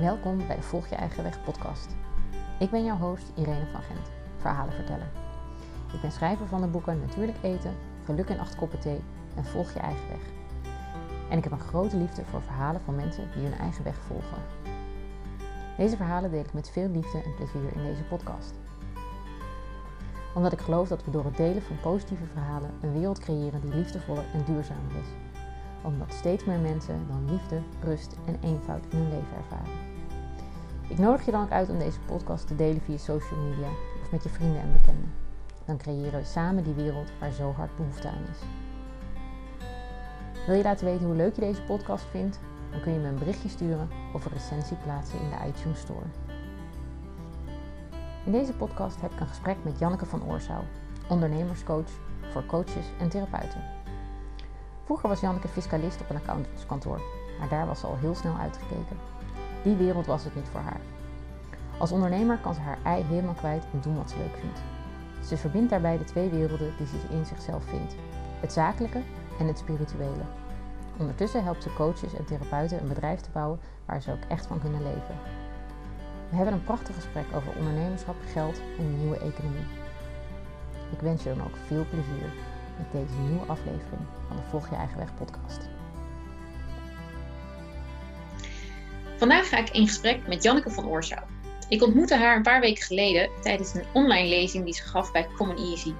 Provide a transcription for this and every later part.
Welkom bij de Volg je eigen weg podcast. Ik ben jouw host Irene van Gent, verhalenverteller. Ik ben schrijver van de boeken Natuurlijk eten, Geluk in acht koppen thee en Volg je eigen weg. En ik heb een grote liefde voor verhalen van mensen die hun eigen weg volgen. Deze verhalen deel ik met veel liefde en plezier in deze podcast. Omdat ik geloof dat we door het delen van positieve verhalen een wereld creëren die liefdevoller en duurzamer is omdat steeds meer mensen dan liefde, rust en eenvoud in hun leven ervaren. Ik nodig je dan ook uit om deze podcast te delen via social media of met je vrienden en bekenden. Dan creëren we samen die wereld waar zo hard behoefte aan is. Wil je laten weten hoe leuk je deze podcast vindt? Dan kun je me een berichtje sturen of een recensie plaatsen in de iTunes Store. In deze podcast heb ik een gesprek met Janneke van Oorsouw, ondernemerscoach voor coaches en therapeuten. Vroeger was Janneke fiscalist op een accountantskantoor, maar daar was ze al heel snel uitgekeken. Die wereld was het niet voor haar. Als ondernemer kan ze haar ei helemaal kwijt en doen wat ze leuk vindt. Ze verbindt daarbij de twee werelden die ze in zichzelf vindt: het zakelijke en het spirituele. Ondertussen helpt ze coaches en therapeuten een bedrijf te bouwen waar ze ook echt van kunnen leven. We hebben een prachtig gesprek over ondernemerschap, geld en een nieuwe economie. Ik wens je dan ook veel plezier met deze nieuwe aflevering van de Volg je eigen weg podcast. Vandaag ga ik in gesprek met Janneke van Oorsouw. Ik ontmoette haar een paar weken geleden tijdens een online lezing die ze gaf bij Common Easy.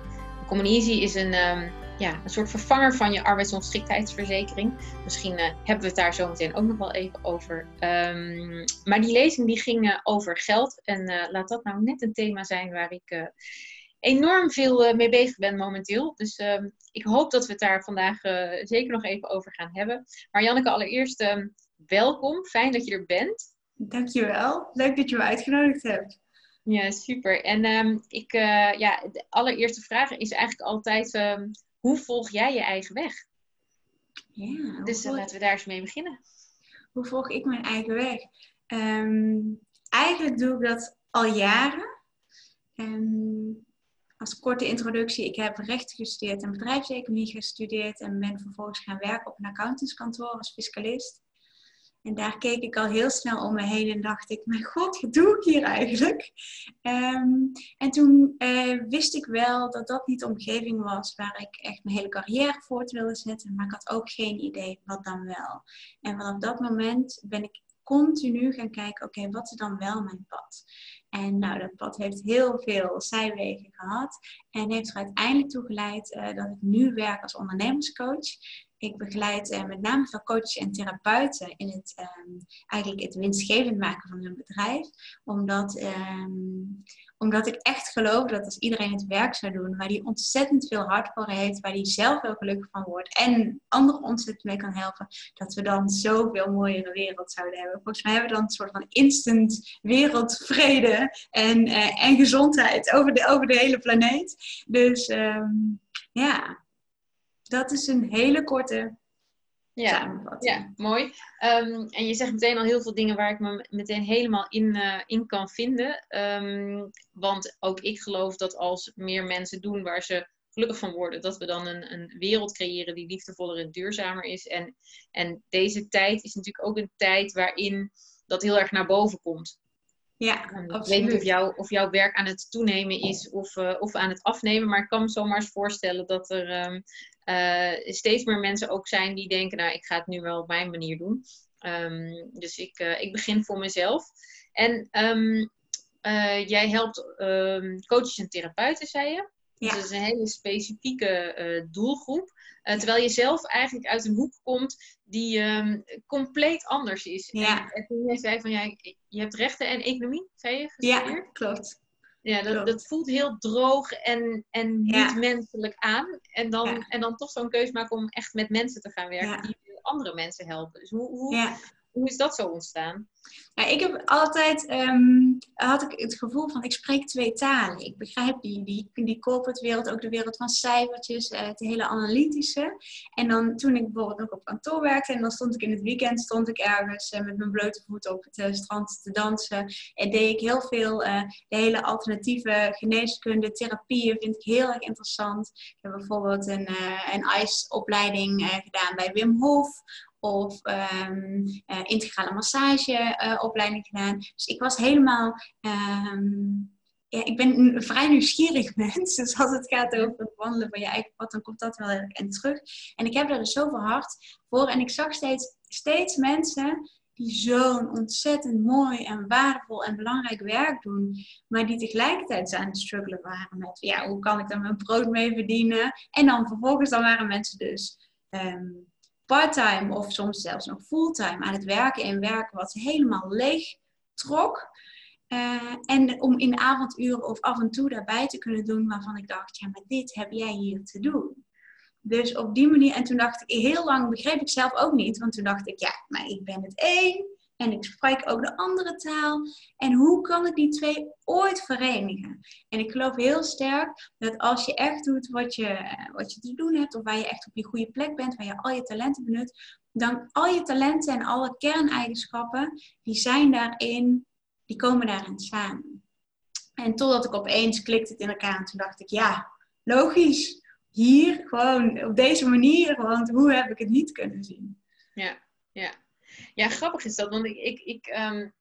Common Easy is een, um, ja, een soort vervanger van je arbeidsongeschiktheidsverzekering. Misschien uh, hebben we het daar zo meteen ook nog wel even over. Um, maar die lezing die ging uh, over geld. En uh, laat dat nou net een thema zijn waar ik enorm veel mee bezig ben momenteel. Dus um, ik hoop dat we het daar vandaag zeker nog even over gaan hebben. Maar Janneke, allereerst welkom. Fijn dat je er bent. Dankjewel. Leuk dat je me uitgenodigd hebt. Ja, super. En um, ik, uh, ja, de allereerste vraag is eigenlijk altijd: um, hoe volg jij je eigen weg? Ja, dus uh, laten we daar eens mee beginnen. Hoe volg ik mijn eigen weg? Um, eigenlijk doe ik dat al jaren. als korte introductie, ik heb rechten gestudeerd en bedrijfseconomie gestudeerd en ben vervolgens gaan werken op een accountantskantoor als fiscalist. En daar keek ik al heel snel om me heen en dacht ik, mijn god, wat doe ik hier eigenlijk? Um, en toen uh, wist ik wel dat dat niet de omgeving was waar ik echt mijn hele carrière voort wilde zetten. Maar ik had ook geen idee wat dan wel. En vanaf dat moment ben ik continu gaan kijken, oké, wat is dan wel mijn pad? En nou, dat pad heeft heel veel zijwegen gehad en heeft er uiteindelijk toe geleid uh, dat ik nu werk als ondernemerscoach. Ik begeleid uh, met name veel coaches en therapeuten in het, um, eigenlijk het winstgevend maken van hun bedrijf. Omdat, um, omdat ik echt geloof dat als iedereen het werk zou doen waar die ontzettend veel hard voor heeft, waar die zelf heel gelukkig van wordt en anderen ontzettend mee kan helpen, dat we dan zoveel mooiere wereld zouden hebben. Volgens mij hebben we dan een soort van instant wereldvrede en, uh, en gezondheid over de, over de hele planeet. Dus um, ja, dat is een hele korte ja, samenvatting. Ja, mooi. Um, en je zegt meteen al heel veel dingen waar ik me meteen helemaal in, uh, in kan vinden. Um, want ook ik geloof dat als meer mensen doen waar ze gelukkig van worden, dat we dan een, een wereld creëren die liefdevoller en duurzamer is. En, en deze tijd is natuurlijk ook een tijd waarin dat heel erg naar boven komt. Ja, um, ik weet niet of, jou, of jouw werk aan het toenemen is of, uh, of aan het afnemen, maar ik kan me zomaar eens voorstellen dat er um, uh, steeds meer mensen ook zijn die denken, nou, ik ga het nu wel op mijn manier doen. Um, dus ik, uh, ik begin voor mezelf. En jij helpt coaches en therapeuten, zei je. Ja. Dus dat is een hele specifieke doelgroep. Uh, terwijl je zelf eigenlijk uit een hoek komt die um, compleet anders is. Ja. En, toen jij zei van ja, je hebt rechten en economie, zei je? Ja, klopt. Ja, dat, dat voelt heel droog en, en niet ja. menselijk aan. En dan, ja. en dan toch zo'n keus maken om echt met mensen te gaan werken die andere mensen helpen. Dus hoe, hoe, hoe is dat zo ontstaan? Ik heb altijd, um, had ik het gevoel van, ik spreek twee talen. Ik begrijp die, die, die corporate wereld, ook de wereld van cijfertjes, uh, het hele analytische. En dan toen ik bijvoorbeeld nog op kantoor werkte, en dan stond ik in het weekend, stond ik ergens uh, met mijn blote voeten op het uh, strand te dansen. En deed ik heel veel, de hele alternatieve geneeskunde, therapieën vind ik heel erg interessant. Ik heb bijvoorbeeld een, een ICE-opleiding gedaan bij Wim Hof of um, integrale massageopleiding gedaan. Dus ik was helemaal um, ja, ik ben een vrij nieuwsgierig mens. Dus als het gaat over het wandelen van je eigen pad, dan komt dat wel en terug. En ik heb er dus zoveel hart voor. En ik zag steeds, steeds mensen die zo'n ontzettend mooi en waardevol en belangrijk werk doen, maar die tegelijkertijd aan het struggelen waren met, ja, hoe kan ik daar mijn brood mee verdienen? En dan vervolgens dan waren mensen dus um, parttime of soms zelfs nog fulltime aan het werken in werk wat helemaal leeg trok. Uh, en om in avonduren of af en toe daarbij te kunnen doen waarvan ik dacht, ja, maar dit heb jij hier te doen. Dus op die manier, en toen dacht ik, heel lang begreep ik zelf ook niet, want toen dacht ik, ja, maar ik ben het één en ik spreek ook de andere taal. En hoe kan ik die twee ooit verenigen? En ik geloof heel sterk dat als je echt doet wat je, wat je te doen hebt, of waar je echt op je goede plek bent, waar je al je talenten benut, dan al je talenten en alle kerneigenschappen, die zijn daarin die komen daarin samen. En totdat ik opeens klikte het in elkaar en toen dacht ik, ja, logisch. Hier, gewoon op deze manier, want hoe heb ik het niet kunnen zien? Ja, ja. Ja, grappig is dat, want ik, ik, ik, um,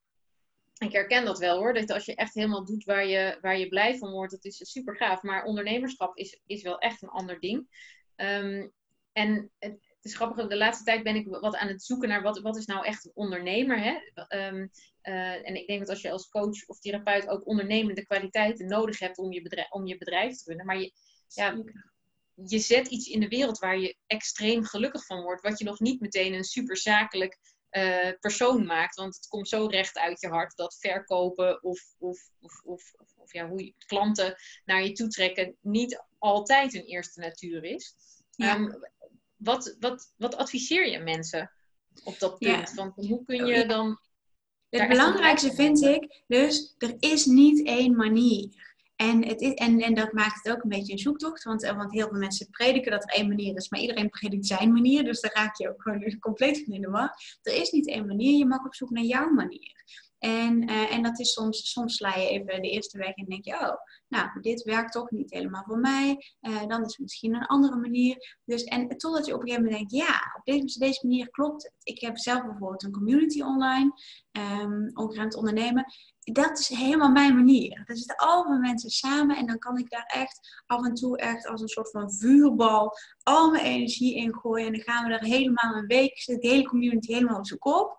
ik herken dat wel hoor. Dat als je echt helemaal doet waar je, waar je blij van wordt, dat is super gaaf. Maar ondernemerschap is, is wel echt een ander ding. Um, en het is grappig, de laatste tijd ben ik wat aan het zoeken naar wat, wat is nou echt een ondernemer. Hè? Um, uh, en ik denk dat als je als coach of therapeut ook ondernemende kwaliteiten nodig hebt om je bedrijf, om je bedrijf te runnen. Maar je, ja, je zet iets in de wereld waar je extreem gelukkig van wordt, wat je nog niet meteen een super zakelijk uh, persoon maakt. Want het komt zo recht uit je hart dat verkopen of, of, of, of, of ja, hoe je klanten naar je toe trekken niet altijd een eerste natuur is. Ja. Um, wat, wat, wat adviseer je mensen op dat punt? Ja. Want hoe kun je dan. Het belangrijkste vind ik, dus er is niet één manier. En, het en, en dat maakt het ook een beetje een zoektocht, want, eh, want heel veel mensen prediken dat er één manier is, maar iedereen predikt zijn manier, dus daar raak je ook gewoon compleet van in de war. Er is niet één manier, je mag op zoek naar jouw manier. En, uh, en dat is soms, soms sla je even de eerste weg en denk je, oh, nou, dit werkt toch niet helemaal voor mij. Uh, dan is het misschien een andere manier. Dus, en totdat je op een gegeven moment denkt, ja, op deze, deze manier klopt het. Ik heb zelf bijvoorbeeld een community online, um, ondernemen. Dat is helemaal mijn manier. Er zitten allemaal mensen samen en dan kan ik daar echt af en toe echt als een soort van vuurbal al mijn energie in gooien. En dan gaan we er helemaal een week, de hele community helemaal op zijn kop.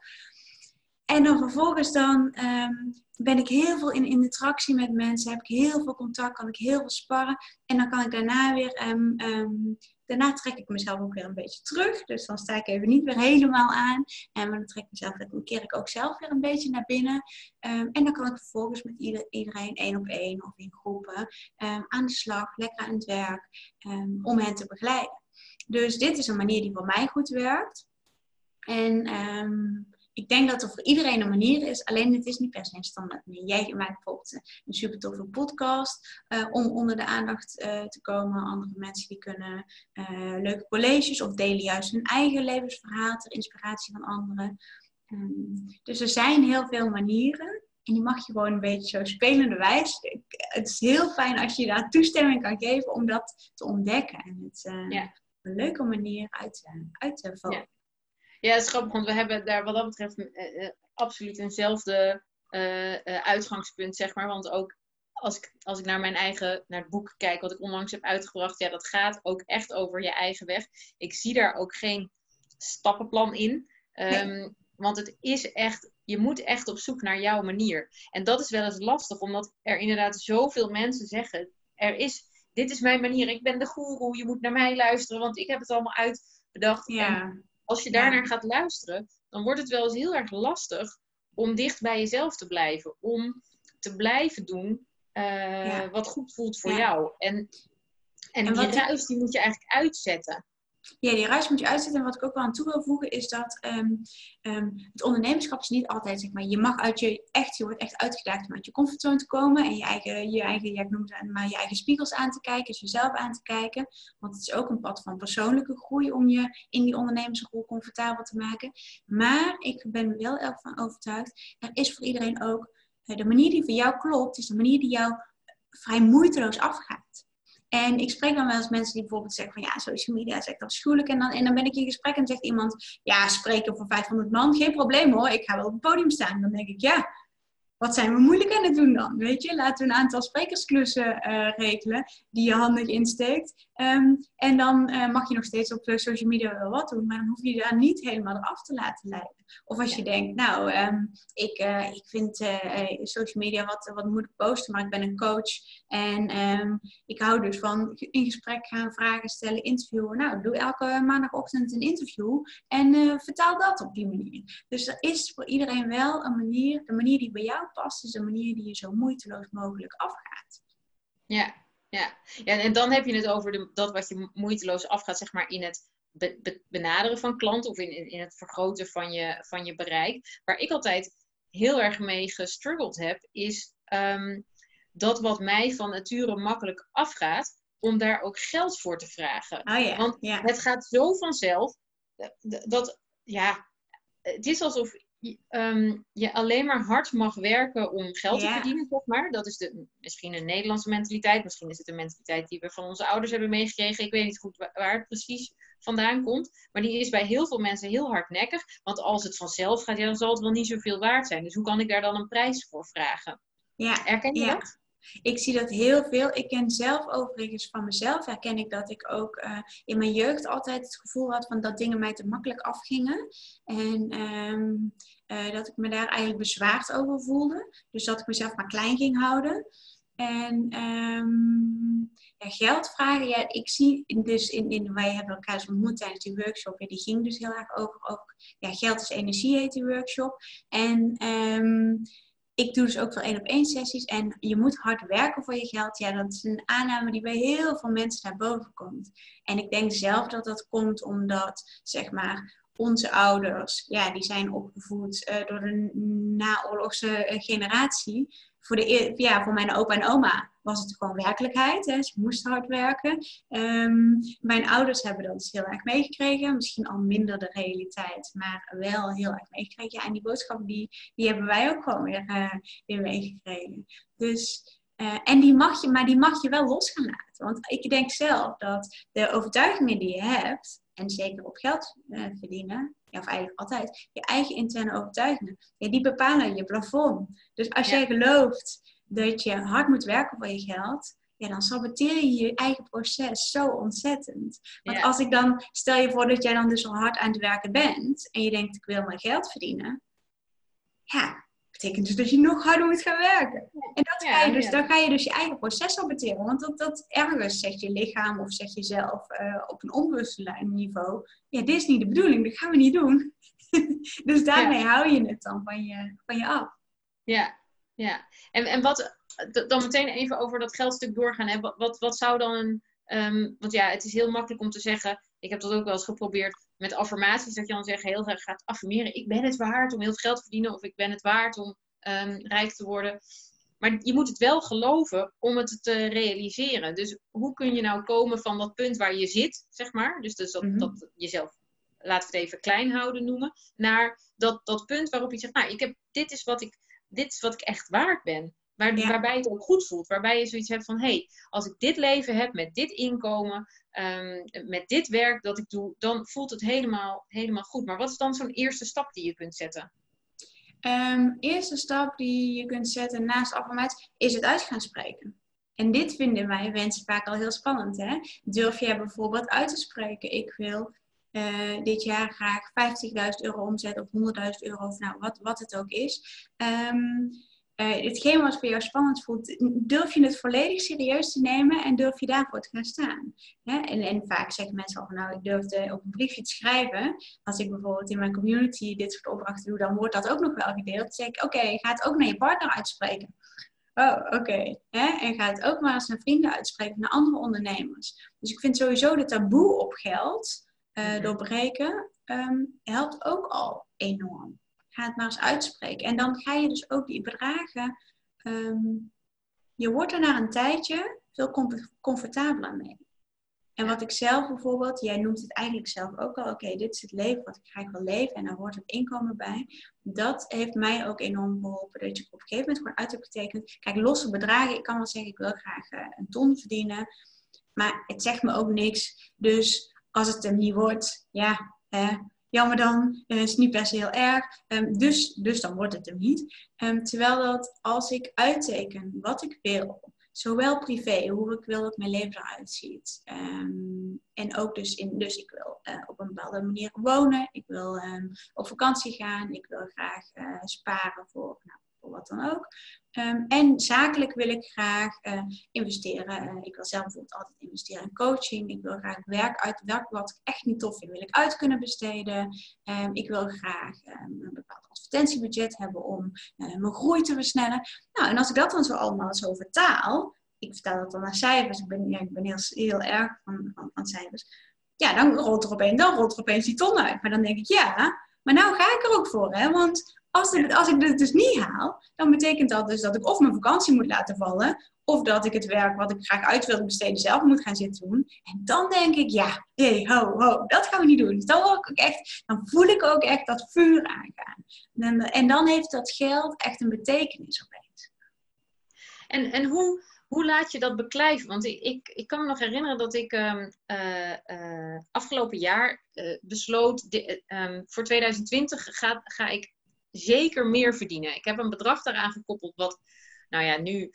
En dan vervolgens dan um, ben ik heel veel in, in interactie met mensen, heb ik heel veel contact, kan ik heel veel sparren. En dan kan ik daarna weer, um, um, daarna trek ik mezelf ook weer een beetje terug. Dus dan sta ik even niet weer helemaal aan. En dan trek ik mezelf, dan keer ik ook zelf weer een beetje naar binnen. en dan kan ik vervolgens met ieder, iedereen één op één of in groepen aan de slag, lekker aan het werk, om hen te begeleiden. Dus dit is een manier die voor mij goed werkt. En ik denk dat er voor iedereen een manier is, alleen het is niet per se een standaard manier. Jij maakt bijvoorbeeld een super toffe podcast uh, om onder de aandacht uh, te komen. Andere mensen die kunnen uh, leuke colleges of delen juist hun eigen levensverhaal ter inspiratie van anderen. Um, dus er zijn heel veel manieren. En die mag je gewoon een beetje zo spelende wijs. Het is heel fijn als je daar toestemming kan geven om dat te ontdekken. En het ja. op een leuke manier uit, uit te. Ja. Ja, het is grappig, want we hebben daar wat dat betreft uh, absoluut eenzelfde uh, uitgangspunt, zeg maar. Want ook als ik, als ik naar mijn eigen, naar het boek kijk, wat ik onlangs heb uitgebracht, ja, dat gaat ook echt over je eigen weg. Ik zie daar ook geen stappenplan in. Um, Want het is echt, je moet echt op zoek naar jouw manier. En dat is wel eens lastig, omdat er inderdaad zoveel mensen zeggen: er is, dit is mijn manier, ik ben de goeroe, je moet naar mij luisteren, want ik heb het allemaal uitbedacht. Ja als je daarnaar gaat luisteren, dan wordt het wel eens heel erg lastig om dicht bij jezelf te blijven. Om te blijven doen uh, wat goed voelt voor jou. En, en, en die ruis die moet je eigenlijk uitzetten. Ja, die reis moet je uitzetten. En wat ik ook wel aan toe wil voegen is dat um, um, het ondernemerschap is niet altijd, zeg maar, je mag uit je echt, je wordt echt uitgedaagd om uit je comfortzone te komen en je eigen, je eigen, ja, ik maar je eigen spiegels aan te kijken, dus jezelf aan te kijken. Want het is ook een pad van persoonlijke groei om je in die ondernemersrol comfortabel te maken. Maar ik ben wel erg van overtuigd, er is voor iedereen ook de manier die voor jou klopt, is de manier die jou vrij moeiteloos afgaat. En ik spreek dan wel eens mensen die bijvoorbeeld zeggen van ja, social media is echt afschuwelijk. En dan, en dan ben ik in gesprek en zegt iemand, ja, spreken voor 500 man, geen probleem hoor, ik ga wel op het podium staan. Dan denk ik, ja, wat zijn we moeilijk aan het doen dan? Weet je, laten we een aantal sprekersklussen uh, regelen die je handig insteekt. Ehm, en dan uh, mag je nog steeds op social media wel wat doen, maar dan hoef je daar niet helemaal eraf te laten leiden. Of als je denkt, nou, um, ik, ik vind social media wat, wat moeilijk posten, maar ik ben een coach en um, ik hou dus van in gesprek gaan, vragen stellen, interviewen. Nou, doe elke maandagochtend een interview en vertaal dat op die manier. Dus er is voor iedereen wel een manier, de manier die bij jou past, is een manier die je zo moeiteloos mogelijk afgaat. Ja, ja. ja en dan heb je het over de, dat wat je moeiteloos afgaat, zeg maar in het benaderen van klanten of in, in, het vergroten van je, van je bereik. Waar ik altijd heel erg mee gestruggeld heb, is um, dat wat mij van nature makkelijk afgaat, om daar ook geld voor te vragen. Oh ja, Want ja. het gaat zo vanzelf dat, ja, het is alsof um, je alleen maar hard mag werken om geld te Ja. verdienen, zeg maar. Dat is de, misschien een Nederlandse mentaliteit. Misschien is het een mentaliteit die we van onze ouders hebben meegekregen. Ik weet niet goed wa- waar het precies vandaan komt. Maar die is bij heel veel mensen heel hardnekkig. Want als het vanzelf gaat, ja, dan zal het wel niet zoveel waard zijn. Dus hoe kan ik daar dan een prijs voor vragen? Ja, Erken je Ja. dat? Ik zie dat heel veel. Ik ken zelf overigens van mezelf, herken ik dat ik ook eh, in mijn jeugd altijd het gevoel had van dat dingen mij te makkelijk afgingen. En ehm, eh, dat ik me daar eigenlijk bezwaard over voelde. Dus dat ik mezelf maar klein ging houden. En ehm, ja, geld vragen, ik zie dus in, in, wij hebben elkaar eens ontmoet tijdens die workshop. En die ging dus heel erg over, over ja, geld is energie heet die workshop. En ehm, ik doe dus ook veel één op één sessies. En je moet hard werken voor je geld. Ja, dat is een aanname die bij heel veel mensen naar boven komt. En ik denk zelf dat dat komt omdat, zeg maar, onze ouders, ja, die zijn opgevoed eh, door de naoorlogse eh, generatie. Voor, de, ja, voor mijn opa en oma was het gewoon werkelijkheid. Hè? Ze moesten hard werken. Ehm, mijn ouders hebben dat dus heel erg meegekregen. Misschien al minder de realiteit, maar wel heel erg meegekregen. Ja, en die boodschappen die, die hebben wij ook gewoon weer, eh, weer meegekregen. Dus, en die mag je, maar die mag je wel los gaan laten. Want ik denk zelf dat de overtuigingen die je hebt, en zeker op geld eh, verdienen, ja, of eigenlijk altijd, je eigen interne overtuigingen, ja, die bepalen je plafond. Dus als Ja. jij gelooft dat je hard moet werken voor je geld, ja, dan saboteer je je eigen proces zo ontzettend. Want Ja. als ik dan, stel je voor dat jij dan dus al hard aan het werken bent en je denkt ik wil mijn geld verdienen, ja, betekent dus dat je nog harder moet gaan werken. En dat Ja, ga je dus, ja. dan ga je dus je eigen proces saboteren. Want dat, dat ergens zegt je lichaam of zegt jezelf eh op een onbewuste niveau, ja, dit is niet de bedoeling, dat gaan we niet doen. dus daarmee hou je het dan van je, van je af. Ja, ja. En, en wat, dan meteen even over dat geldstuk doorgaan. Hè. Wat, wat, wat zou dan een. ehm, want ja, het is heel makkelijk om te zeggen. Ik heb dat ook wel eens geprobeerd met affirmaties. Dat je dan zegt, heel erg gaat affirmeren. Ik ben het waard om heel veel geld te verdienen. Of ik ben het waard om ehm, rijk te worden. Maar je moet het wel geloven om het te realiseren. Dus hoe kun je nou komen van dat punt waar je zit, zeg maar. Dus, dus dat, Mhm. dat jezelf, laten we het even klein houden noemen. Naar dat, dat punt waarop je zegt, nou, ik heb, dit is wat ik dit is wat ik echt waard ben. Waar, Ja. Waarbij het ook goed voelt. Waarbij je zoiets hebt van, hé, hey, als ik dit leven heb met dit inkomen, ehm, met dit werk dat ik doe, dan voelt het helemaal, helemaal goed. Maar wat is dan zo'n eerste stap die je kunt zetten? Ehm, eerste stap die je kunt zetten naast affirmaties is het uit gaan spreken. En dit vinden wij mensen vaak al heel spannend. Hè? Durf jij bijvoorbeeld uit te spreken, ik wil eh, dit jaar graag 50.000 euro omzetten of 100.000 euro of nou, wat, wat het ook is. Ehm eh, hetgeen wat voor jou spannend voelt, durf je het volledig serieus te nemen en durf je daarvoor te gaan staan. En, en vaak zeggen mensen al van nou, ik durf het op een briefje te schrijven. Als ik bijvoorbeeld in mijn community dit soort opdrachten doe, dan wordt dat ook nog wel gedeeld. Dan zeg ik, oké, ga het ook naar je partner uitspreken. Oh, oké. En ga het ook maar eens naar vrienden uitspreken, naar andere ondernemers. Dus ik vind sowieso de taboe op geld eh, Mhm. doorbreken, ehm, helpt ook al enorm. Ga het maar eens uitspreken. En dan ga je dus ook die bedragen, ehm, je wordt er na een tijdje veel comf- comfortabeler mee. En wat ik zelf bijvoorbeeld, jij noemt het eigenlijk zelf ook al, oké, dit is het leven wat ik graag wil leven en daar hoort het inkomen bij. Dat heeft mij ook enorm geholpen, dat je op een gegeven moment gewoon uit hebt getekend. Kijk, losse bedragen, ik kan wel zeggen, ik wil graag eh, een ton verdienen. Maar het zegt me ook niks. Dus als het hem niet wordt, ja, jammer dan, uh, is niet se heel erg. Um, dus, dus dan wordt het hem niet. Um, terwijl dat als ik uitteken wat ik wil, zowel privé, hoe ik wil dat mijn leven eruit ziet. Um, en ook dus, in, dus ik wil uh, op een bepaalde manier wonen, ik wil op vakantie gaan, ik wil graag uh, sparen voor nou, wat dan ook. Um, en zakelijk wil ik graag uh, investeren. Uh, ik wil zelf bijvoorbeeld altijd investeren in coaching. Ik wil graag werk uit wat ik echt niet tof vind, wil ik uit kunnen besteden. Um, ik wil graag een bepaald advertentiebudget hebben om uh, mijn groei te versnellen. Nou, en als ik dat dan zo allemaal zo vertaal, ik vertaal dat dan naar cijfers. Ik ben, ja, ik ben heel, heel erg van, van, van cijfers. Ja, dan rolt er opeens, dan rolt er opeens die ton uit. Maar dan denk ik, ja, maar nou ga ik er ook voor, hè? Want als, ik, als ik dit dus niet haal, dan betekent dat dus dat ik of mijn vakantie moet laten vallen, of dat ik het werk wat ik graag uit wil besteden zelf moet gaan zitten doen. En dan denk ik, ja, hey, ho, ho, dat gaan we niet doen. Dan, ook echt, dan voel ik ook echt dat vuur aangaan. En, en dan heeft dat geld echt een betekenis opeens. En, en hoe, hoe laat je dat beklijven? Want ik, ik, ik kan me nog herinneren dat ik um, uh, uh, afgelopen jaar uh, besloot, de, um, voor 2020 ga, ga ik zeker meer verdienen. Ik heb een bedrag daaraan gekoppeld wat, nou ja, nu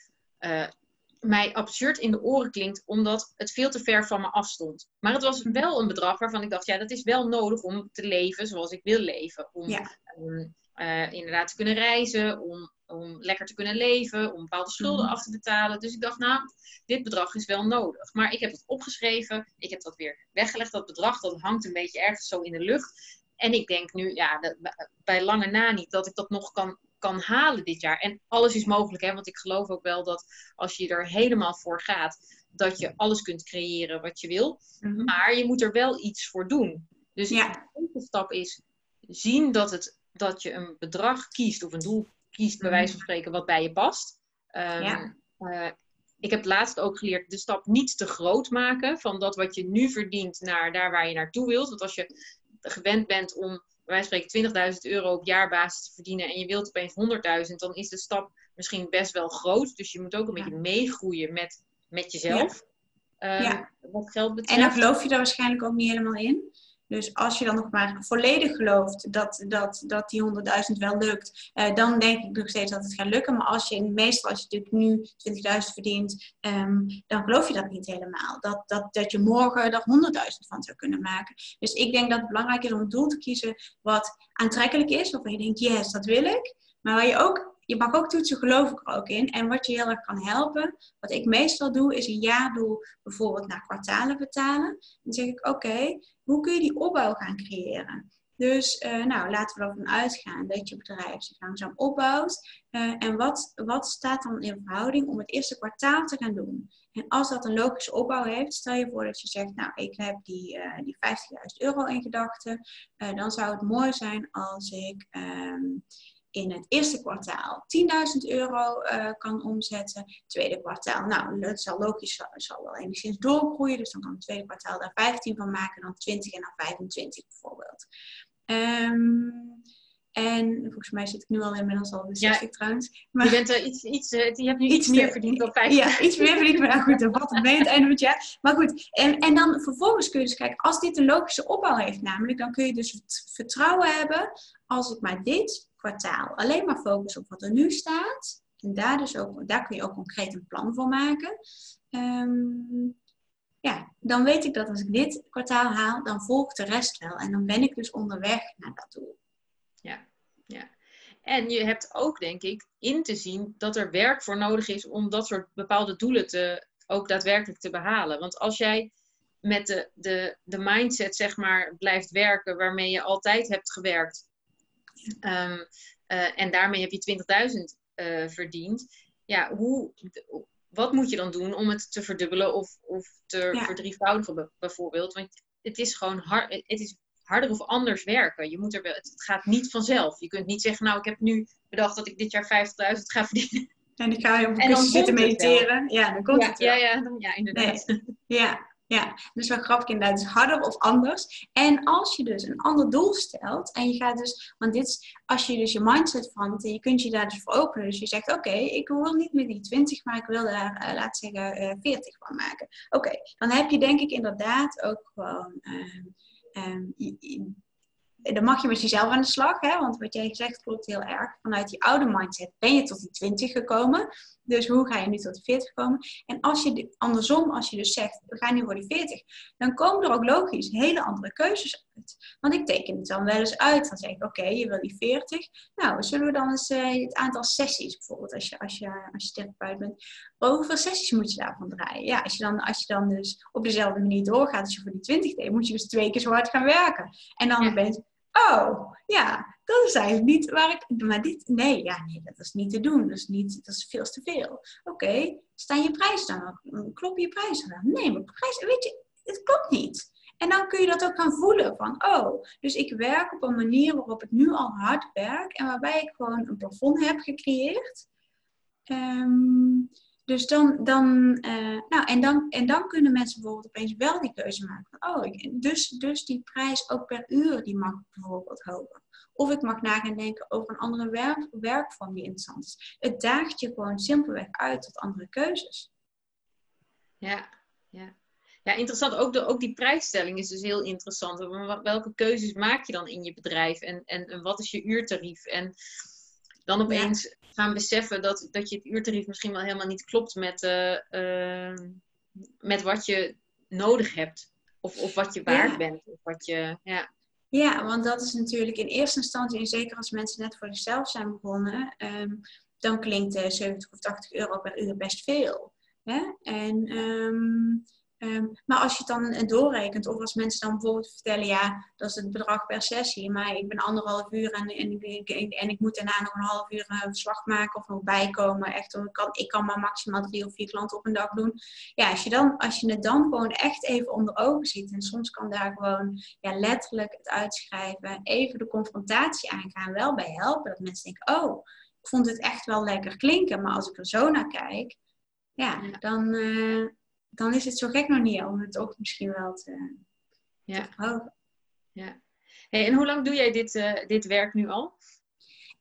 mij absurd in de oren klinkt, omdat het veel te ver van me afstond. Maar het was wel een bedrag waarvan ik dacht, ja, dat is wel nodig om te leven zoals ik wil leven. Om ja. um, uh, inderdaad te kunnen reizen, om, om lekker te kunnen leven, om bepaalde schulden Mhm. af te betalen. Dus ik dacht, nou, dit bedrag is wel nodig. Maar ik heb het opgeschreven, ik heb dat weer weggelegd. Dat bedrag, dat hangt een beetje ergens zo in de lucht. En ik denk nu, ja, bij lange na niet dat ik dat nog kan, kan halen dit jaar. En alles is mogelijk, hè? want ik geloof ook wel dat als je er helemaal voor gaat, dat je alles kunt creëren wat je wil. Mhm. Maar je moet er wel iets voor doen. Dus Ja. de eerste stap is zien dat, het, dat je een bedrag kiest of een doel kiest, bij wijze van spreken, wat bij je past. Ehm, Ja. eh, ik heb laatst ook geleerd de stap niet te groot maken van dat wat je nu verdient naar daar waar je naartoe wilt. Want als je gewend bent om bij wijze van spreken 20.000 euro op jaarbasis te verdienen en je wilt opeens 100.000, dan is de stap misschien best wel groot. Dus je moet ook een Ja. beetje meegroeien met, met jezelf. Ehm, Ja. Wat geld betreft. En dan geloof je daar waarschijnlijk ook niet helemaal in. Dus als je dan nog maar volledig gelooft dat, dat, dat die 100.000 wel lukt, eh, dan denk ik nog steeds dat het gaat lukken. Maar als je meestal, als je natuurlijk nu 20.000 verdient, ehm, dan geloof je dat niet helemaal. Dat, dat, dat je morgen er 100.000 van zou kunnen maken. Dus ik denk dat het belangrijk is om een doel te kiezen wat aantrekkelijk is, waarvan je denkt, yes, dat wil ik. Maar waar je ook, je mag ook toetsen, geloof ik er ook in. En wat je heel erg kan helpen, wat ik meestal doe, is een jaardoel bijvoorbeeld naar kwartalen vertalen. Dan zeg ik, oké, hoe kun je die opbouw gaan creëren? Dus eh, nou, laten we ervan uitgaan dat je bedrijf zich langzaam opbouwt. Eh, en wat, wat staat dan in verhouding om het eerste kwartaal te gaan doen? En als dat een logische opbouw heeft, stel je voor dat je zegt, nou, ik heb die, eh, die 50.000 euro in gedachten. Dan zou het mooi zijn als ik ehm, in het eerste kwartaal 10.000 euro eh, kan omzetten. Tweede kwartaal, nou, dat zal logisch, zal, zal wel enigszins doorgroeien. Dus dan kan het tweede kwartaal daar 15 van maken, dan 20 en dan 25 bijvoorbeeld. Ehm, en volgens mij zit ik nu al inmiddels al de Ja. 60 trouwens. Maar, Je, bent, eh, iets, iets, eh, je hebt nu Iets iets, meer verdiend dan 50. ja, iets meer verdiend, maar nou goed, het mee aan het einde van het jaar. Maar goed, en, en dan vervolgens kun je dus kijken, als dit een logische opbouw heeft namelijk, dan kun je dus vert- vertrouwen hebben als ik maar dit kwartaal alleen maar focus op wat er nu staat. En daar, dus ook, daar kun je ook concreet een plan voor maken. Ehm, ja, dan weet ik dat als ik dit kwartaal haal, dan volgt de rest wel. En dan ben ik dus onderweg naar dat doel. Ja, ja. En je hebt ook, denk ik, in te zien dat er werk voor nodig is om dat soort bepaalde doelen te, ook daadwerkelijk te behalen. Want als jij met de, de, de mindset, zeg maar, blijft werken waarmee je altijd hebt gewerkt, ehm, eh, en daarmee heb je 20.000 eh, verdiend, ja, hoe, wat moet je dan doen om het te verdubbelen of, of te Ja. verdrievoudigen, bijvoorbeeld? Want het is gewoon hard, het is harder of anders werken. Je moet er wel, het gaat niet vanzelf. Je kunt niet zeggen, nou, ik heb nu bedacht dat ik dit jaar 50.000 ga verdienen. En ik ga op een En dan kussen zitten mediteren. Ja, dan komt ja, het wel. ja, ja, dan- ja, inderdaad. Ja, Ja, dus wel grappig inderdaad. Dus harder of anders. En als je dus een ander doel stelt en je gaat dus, want dit is, als je dus je mindset verandert en je kunt je daar dus voor openen. Dus je zegt, oké, ik wil niet meer die 20, maar ik wil daar, uh, laat zeggen, uh, eh, 40 van maken. Oké, dan heb je denk ik inderdaad ook gewoon, um, dan mag je met jezelf aan de slag, hè? want wat jij zegt klopt heel erg. Vanuit die oude mindset ben je tot die 20 gekomen. Dus hoe ga je nu tot die 40 komen? En als je andersom, als je dus zegt, we gaan nu voor die 40, dan komen er ook logisch hele andere keuzes uit. Want ik teken het dan wel eens uit. Dan zeg ik, oké, je wil die 40. Nou, zullen we dan eens uh, het aantal sessies bijvoorbeeld, als je, als je, als je therapeut bent. Hoeveel sessies moet je daarvan draaien? Ja, als je, dan, als je dan dus op dezelfde manier doorgaat als je voor die 20 deed, moet je dus twee keer zo hard gaan werken. En dan ja. ben je oh, ja, dat is eigenlijk niet waar ik... Maar dit, nee, ja, nee, dat is niet te doen. Dat is, niet, dat is veel te veel. Oké, staan je prijs dan? Klop je prijs dan? Nee, maar prijs, weet je, het klopt niet. En dan kun je dat ook gaan voelen van, oh, dus ik werk op een manier waarop ik nu al hard werk en waarbij ik gewoon een plafond heb gecreëerd. Um, dus dan, dan, uh, nou, en dan, en dan kunnen mensen bijvoorbeeld opeens wel die keuze maken. oh, dus, dus die prijs ook per uur, die mag bijvoorbeeld hoger. Of ik mag na gaan denken over een andere werk, werkvorm die interessant is. Het daagt je gewoon simpelweg uit tot andere keuzes. Ja, ja. Ja, interessant. Ook, de, ook die prijsstelling is dus heel interessant. Welke keuzes maak je dan in je bedrijf? En, en, en wat is je uurtarief? En dan opeens gaan beseffen dat, dat je het uurtarief misschien wel helemaal niet klopt met, uh, met wat je nodig hebt. Of, of wat je waard bent. Of wat je, ja. ja, want dat is natuurlijk in eerste instantie, en zeker als mensen net voor zichzelf zijn begonnen, um, dan klinkt uh, 70 of 80 euro per uur best veel. Hè? En um, Ehm, maar als je het dan doorrekent, of als mensen dan bijvoorbeeld vertellen, ja, dat is het bedrag per sessie, maar ik ben anderhalf uur en, en, ik, en ik moet daarna nog een half uur een verslag maken of nog bijkomen. Echt, ik kan, ik kan maar maximaal drie of vier klanten op een dag doen. Ja, als je, dan, als je het dan gewoon echt even onder ogen ziet, en soms kan daar gewoon ja, letterlijk het uitschrijven, even de confrontatie aangaan, wel bij helpen. Dat mensen denken, oh, ik vond het echt wel lekker klinken, maar als ik er zo naar kijk, ja, dan. Uh, dan is het zo gek nog niet om het ook misschien wel te, ja. Ja. Hey, en hoe lang doe jij dit, uh, dit werk nu al?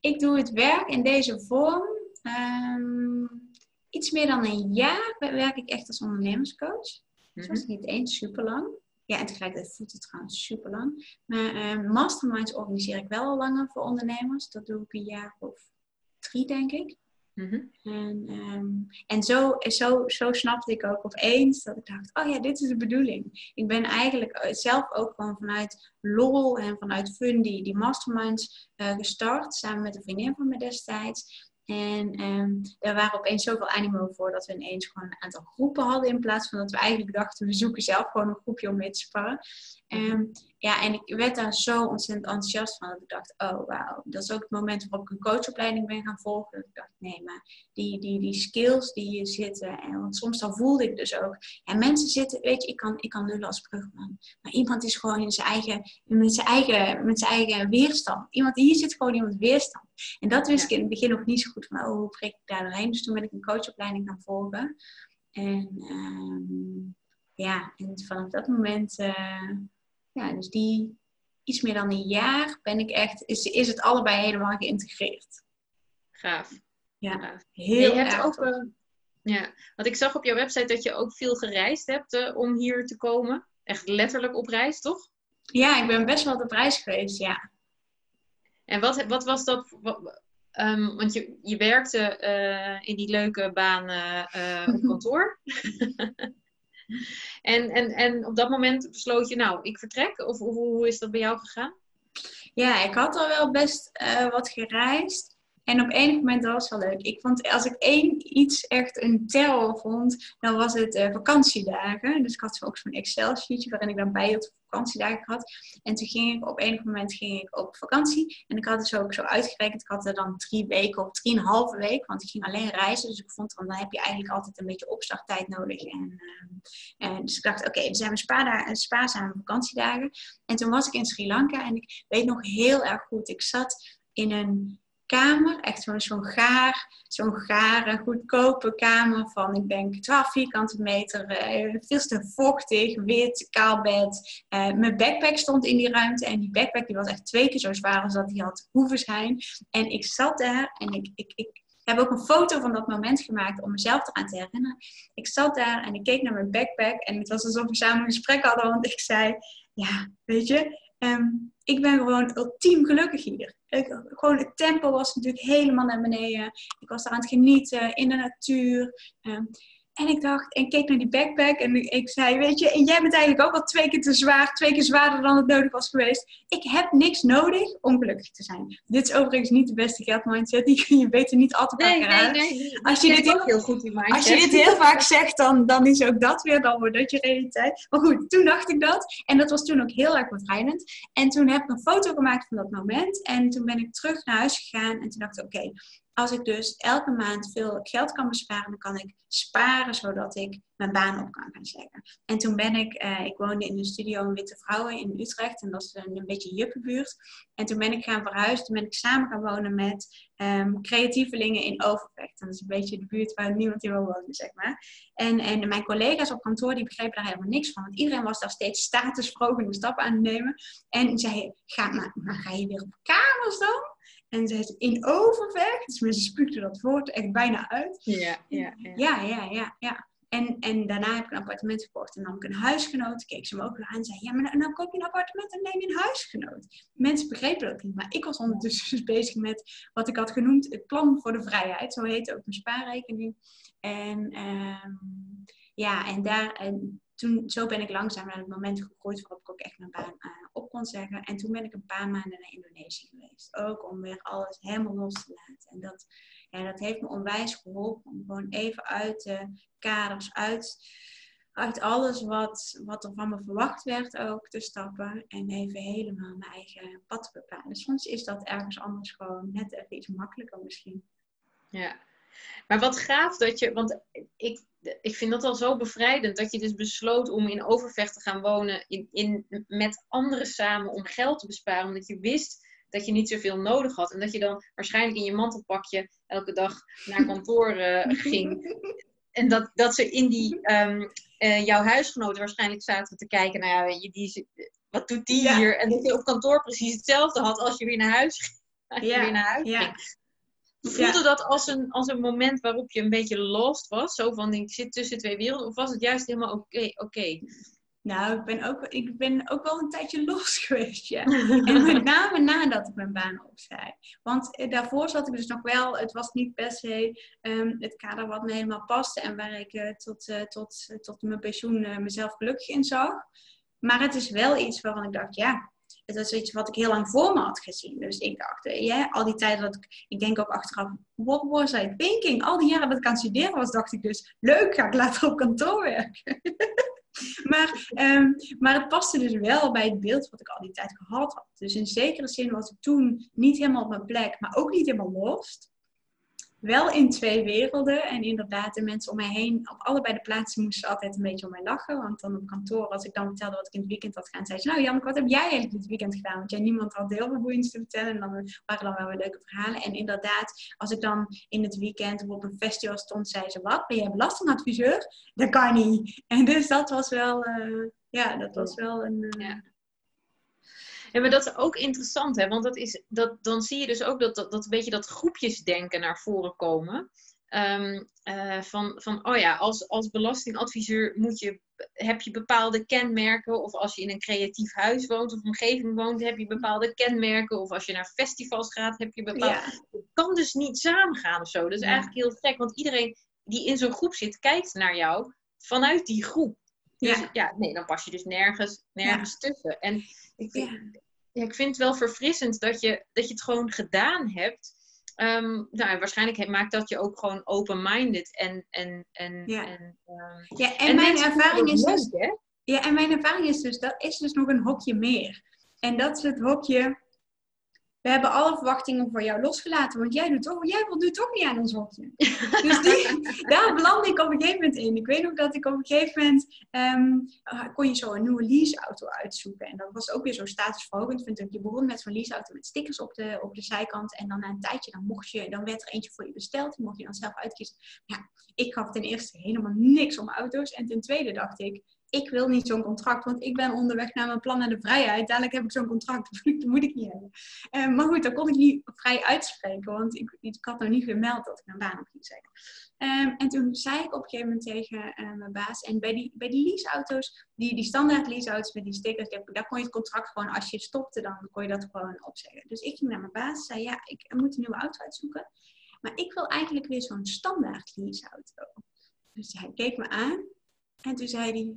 Ik doe het werk in deze vorm. Um, iets meer dan een jaar werk ik echt als ondernemerscoach. Mm -hmm. niet eens super lang. Ja, en tegelijkertijd voelt het trouwens super lang. Maar uh, masterminds organiseer ik wel al langer voor ondernemers. Dat doe ik een jaar of drie, denk ik. Mhm. En, um, en zo, zo, zo snapte ik ook opeens dat ik dacht, oh ja, dit is de bedoeling. Ik ben eigenlijk eh, zelf ook gewoon vanuit lol en vanuit fun die, masterminds uh, gestart, samen met een vriendin van me destijds. En um, er waren opeens zoveel animo voor dat we ineens gewoon een aantal groepen hadden. In plaats van dat we eigenlijk dachten, we zoeken zelf gewoon een groepje om mee te sparren. Um, ja, en ik werd daar zo ontzettend enthousiast van. Dat ik dacht, oh wauw. Dat is ook het moment waarop ik een coachopleiding ben gaan volgen. Dat ik dacht, nee, maar die, die, die skills die hier zitten. En, want soms dan voelde ik dus ook. Ja, mensen zitten, weet je, ik kan, ik kan nullen als brugman. Maar iemand is gewoon in zijn eigen, met, zijn eigen, met zijn eigen weerstand. Iemand, hier zit gewoon iemand weerstand. En dat wist ik in het begin nog niet zo goed. Van, oh, hoe breek ik daar doorheen? Dus toen ben ik een coachopleiding gaan volgen. En um, ja, en vanaf dat moment... Uh, ja, dus die iets meer dan een jaar ben ik echt, is, is het allebei helemaal geïntegreerd. Gaaf. Ja, heel je hebt ook, uh, ja, want ik zag op jouw website dat je ook veel gereisd hebt uh, om hier te komen. Echt letterlijk op reis, toch? Ja, ik ben best wel op reis geweest, ja. En wat, wat was dat? Wat, um, want je, je werkte uh, in die leuke baan op kantoor. En, en, en op dat moment besloot je, nou, ik vertrek? Of hoe, is dat bij jou gegaan? Ja, ik had al wel best uh, wat gereisd. En op enig moment was het wel leuk. Ik vond, als ik één iets echt een terror vond, dan was het uh, vakantiedagen. Dus ik had ook zo'n Excel-sheetje waarin ik dan bijhield vakantiedagen had. En toen ging ik op enig moment ging ik op vakantie. En ik had dus ook zo uitgerekend. Ik had er dan drie weken of drieënhalve week. Want ik ging alleen reizen. Dus ik vond dan, dan heb je eigenlijk altijd een beetje opstarttijd nodig. En, uh, en dus ik dacht, oké, okay, zijn mijn spaarzame vakantiedagen. En toen was ik in Sri Lanka. En ik weet nog heel erg goed. Ik zat in een kamer. Echt zo'n gaar, zo'n gare, goedkope kamer van, ik denk, 12 vierkante meter. Uh, veel te vochtig, wit, kaal bed. Uh, mijn backpack stond in die ruimte. En die backpack die was echt twee keer zo zwaar als dat die had hoeven zijn. En ik zat daar en ik, ik, ik heb ook een foto van dat moment gemaakt om mezelf eraan te herinneren. Ik zat daar en ik keek naar mijn backpack. En het was alsof we samen een gesprek hadden. Want ik zei, ja, weet je... Um, ik ben gewoon ultiem gelukkig hier. Ik, gewoon het tempo was natuurlijk helemaal naar beneden. Ik was daar aan het genieten in de natuur. Um, en ik dacht, en keek naar die backpack en ik zei, weet je, en jij bent eigenlijk ook al twee keer te zwaar, twee keer zwaarder dan het nodig was geweest. Ik heb niks nodig om gelukkig te zijn. Dit is overigens niet de beste geldmindset, die kun je beter niet altijd nee, nee, nee, Als je, dit heel, heel goed in Als je dit heel vaak zegt, dan, dan is ook dat weer, dan wordt dat je realiteit. Maar goed, toen dacht ik dat. En dat was toen ook heel erg bevrijdend. En toen heb ik een foto gemaakt van dat moment. En toen ben ik terug naar huis gegaan en toen dacht ik, oké, als ik dus elke maand veel geld kan besparen, dan kan ik sparen zodat ik mijn baan op kan gaan zeggen. En toen ben ik, uh, ik woonde in een studio in Witte Vrouwen in Utrecht en dat is een, een beetje juppenbuurt. En toen ben ik gaan verhuizen, toen ben ik samen gaan wonen met um, creatievelingen in Overvecht. dat is een beetje de buurt waar niemand in wil wonen, zeg maar. En, en mijn collega's op kantoor, die begrepen daar helemaal niks van. Want iedereen was daar steeds statusvrogende stappen aan het nemen. En zei, ga, maar ga je weer op kamers dan? En ze is in overvecht, dus mensen spuugden dat woord echt bijna uit. Ja, ja, ja. Ja, ja, ja. ja. En, en daarna heb ik een appartement gekocht en nam ik een huisgenoot. Keek ze me ook weer aan en zei: Ja, maar nou, nou koop je een appartement en neem je een huisgenoot. Mensen begrepen dat niet, maar ik was ondertussen dus bezig met wat ik had genoemd: het plan voor de vrijheid. Zo heette ook mijn spaarrekening. En um, ja, en daar. En toen, zo ben ik langzaam naar het moment gegroeid waarop ik ook echt mijn baan uh, op kon zeggen. En toen ben ik een paar maanden naar Indonesië geweest. Ook om weer alles helemaal los te laten. En dat, ja, dat heeft me onwijs geholpen om gewoon even uit de kaders, uit, uit alles wat, wat er van me verwacht werd ook te stappen. En even helemaal mijn eigen pad te bepalen. Soms is dat ergens anders gewoon net even iets makkelijker misschien. Ja, maar wat gaaf dat je, want ik, ik vind dat al zo bevrijdend dat je dus besloot om in Overvecht te gaan wonen in, in, met anderen samen om geld te besparen. Omdat je wist dat je niet zoveel nodig had. En dat je dan waarschijnlijk in je mantelpakje elke dag naar kantoor uh, ging. En dat, dat ze in die, um, uh, jouw huisgenoten waarschijnlijk zaten te kijken. Nou ja, die, wat doet die hier? En dat je op kantoor precies hetzelfde had als je weer naar huis ging. Als je weer naar huis ging. Voelde dat als een, als een moment waarop je een beetje lost was? Zo van, ik zit tussen twee werelden. Of was het juist helemaal oké? oké? Nou, ik ben, ook, ik ben ook wel een tijdje los geweest, ja. en met name nadat ik mijn baan opzij. Want eh, daarvoor zat ik dus nog wel, het was niet per se um, het kader wat me helemaal paste en waar ik uh, tot, uh, tot, tot mijn pensioen mezelf gelukkig in zag. Maar het is wel iets waarvan ik dacht, ja, het iets wat ik heel lang voor me had gezien. Dus ik dacht, eh, al die tijd dat ik, ik denk ook achteraf, what was I thinking? Al die jaren dat ik aan het studeren was, dacht ik dus, leuk, ga ik later op kantoor werken. maar, um, maar het paste dus wel bij het beeld wat ik al die tijd gehad had. Dus in zekere zin was ik toen niet helemaal op mijn plek, maar ook niet helemaal lost wel in twee werelden. En inderdaad, de mensen om mij heen, op allebei de plaatsen moesten ze altijd een beetje om mij lachen. Want dan op kantoor, als ik dan vertelde wat ik in het weekend had gedaan, zei ze, nou Jan, wat heb jij eigenlijk dit weekend gedaan? Want jij, niemand had heel veel boeiends te vertellen. En dan waren dan wel weer leuke verhalen. En inderdaad, als ik dan in het weekend op een festival stond, zei ze, wat, ben jij belastingadviseur? Dat kan niet. En dus dat was wel, uh, ja, dat was wel een... Uh, ja. Ja, maar dat is ook interessant, hè? want dat is, dat, dan zie je dus ook dat, dat, dat een beetje dat groepjesdenken naar voren komen. Um, uh, van, van, oh ja, als, als belastingadviseur moet je, heb je bepaalde kenmerken. Of als je in een creatief huis woont of omgeving woont, heb je bepaalde kenmerken. Of als je naar festivals gaat, heb je bepaalde... Ja. Het kan dus niet samengaan of zo. Dat is eigenlijk heel gek, want iedereen die in zo'n groep zit, kijkt naar jou vanuit die groep. Dus ja. ja, nee, dan pas je dus nergens, nergens tussen. En ik, ja. ik vind het wel verfrissend dat je, dat je het gewoon gedaan hebt. Um, nou, waarschijnlijk maakt dat je ook gewoon open-minded en. en, en, ja. en, um, ja, en, mijn ervaring is dus. Ja, en mijn ervaring is dus, dat is dus nog een hokje meer. En dat is het hokje we hebben alle verwachtingen voor jou losgelaten, want jij doet toch, jij doet toch niet aan ons hokje. dus daar belandde ik op een gegeven moment in. Ik weet nog dat ik op een gegeven moment ehm, ah, kon je zo een nieuwe leaseauto uitzoeken. En dat was ook weer zo statusverhogend, vind ik. Je begon met zo'n leaseauto met stickers op de, op de zijkant. En dan na een tijdje, dan, mocht je, dan werd er eentje voor je besteld. Die mocht je dan zelf uitkiezen. Ja, ik gaf ten eerste helemaal niks om auto's. En ten tweede dacht ik, ik wil niet zo'n contract, want ik ben onderweg naar mijn plan naar de vrijheid. Dadelijk heb ik zo'n contract, dat moet ik niet hebben. Uh, maar goed, dat kon ik niet vrij uitspreken, want ik, ik had nog niet gemeld dat ik een baan op ging zeggen. Um, en toen zei ik op een gegeven moment tegen uh, mijn baas, en bij die, bij die leaseauto's, die, die standaard leaseauto's met die stickers, daar kon je het contract gewoon, als je stopte, dan kon je dat gewoon opzeggen. Dus ik ging naar mijn baas, zei ja, ik moet een nieuwe auto uitzoeken, maar ik wil eigenlijk weer zo'n standaard leaseauto. Dus hij keek me aan en toen zei hij,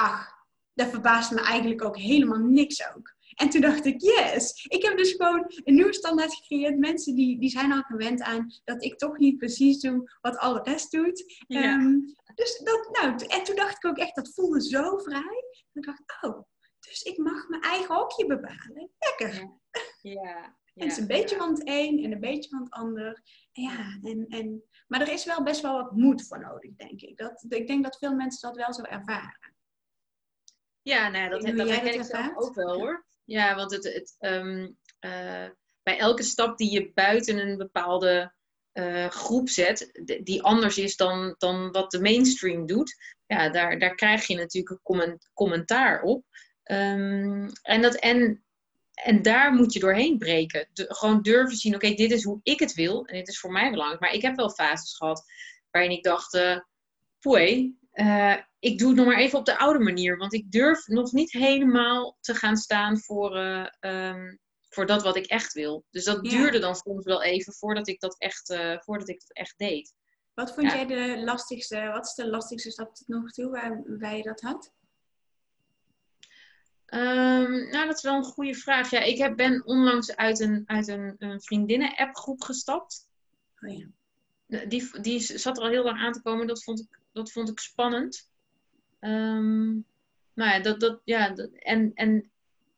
ach, dat verbaast me eigenlijk ook helemaal niks ook. En toen dacht ik, yes, ik heb dus gewoon een nieuwe standaard gecreëerd. Mensen die, die zijn al gewend aan dat ik toch niet precies doe wat alle rest doet. Ehm, dus dat, nou, en toen dacht ik ook echt, dat voelde zo vrij. Ik dacht, oh, dus ik mag mijn eigen hokje bepalen. Lekker. Ja. ja. En het is een beetje van het een en een beetje van het ander. Ja, en, en, maar er is wel best wel wat moed voor nodig, denk ik. Dat, ik denk dat veel mensen dat wel zo ervaren. Ja, nou ja, dat, dat, dat herken ik zelf ook wel hoor. Ja, want het, het, ehm, eh, bij elke stap die je buiten een bepaalde uh, groep zet, die anders is dan, dan wat de mainstream doet, ja, daar, daar krijg je natuurlijk een commentaar op. Um, en, dat, en, en daar moet je doorheen breken. De, gewoon durven zien, oké, dit is hoe ik het wil en dit is voor mij belangrijk. Maar ik heb wel fases gehad waarin ik dacht, uh, poei, uh, ik doe het nog maar even op de oude manier. Want ik durf nog niet helemaal te gaan staan voor, uh, um, voor dat wat ik echt wil. Dus dat duurde dan soms wel even voordat ik dat echt, uh, voordat ik dat echt deed. Wat vond ja. jij de lastigste, wat is de lastigste stap tot nog toe waarbij je dat had? Um, nou, dat is wel een goede vraag. Ja, ik heb, ben onlangs uit een, uit een, een vriendinnen-appgroep gestapt. Oh ja. Die, die zat er al heel lang aan te komen. Dat vond ik, dat vond ik spannend. Um, nou ja, dat, dat, ja dat, en, en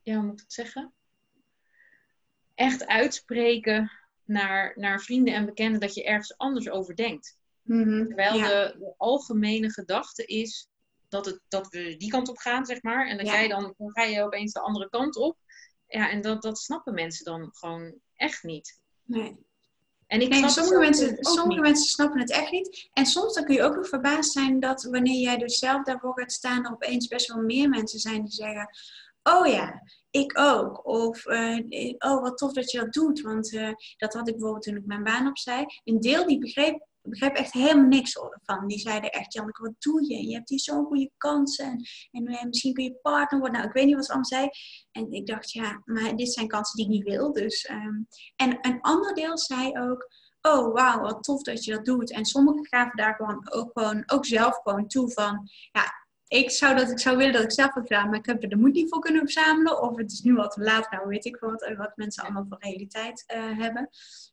ja, hoe moet ik het zeggen? Echt uitspreken naar, naar vrienden en bekenden dat je ergens anders over denkt. Mm -hmm, Terwijl ja. de, de, algemene gedachte is dat, het, dat we die kant op gaan, zeg maar. En dat ja. jij dan, dan ga je opeens de andere kant op. Ja, en dat, dat snappen mensen dan gewoon echt niet. Nee. En ik nee, sommige, mensen, sommige mensen snappen het echt niet. En soms dan kun je ook nog verbaasd zijn dat wanneer jij dus zelf daarvoor gaat staan, er opeens best wel meer mensen zijn die zeggen: Oh ja, ik ook. Of uh, oh, wat tof dat je dat doet. Want uh, dat had ik bijvoorbeeld toen ik mijn baan opzij. Een deel die begreep, begreep echt helemaal niks van. Die zeiden echt: Janneke, wat doe je? Je hebt hier zo'n goede kansen. En, uh, misschien kun je partner worden. Nou, ik weet niet wat ze allemaal zei. En ik dacht: Ja, maar dit zijn kansen die ik niet wil. Dus, um, en een ander deel zei ook oh wauw, wat tof dat je dat doet. En sommigen gaven daar gewoon ook, gewoon, ook zelf gewoon toe van, ja, ik zou, dat, ik zou willen dat ik zelf had gedaan, maar ik heb er de moed niet voor kunnen verzamelen. Of het is nu wat laat, nou weet ik wat, wat mensen allemaal voor realiteit uh, hebben.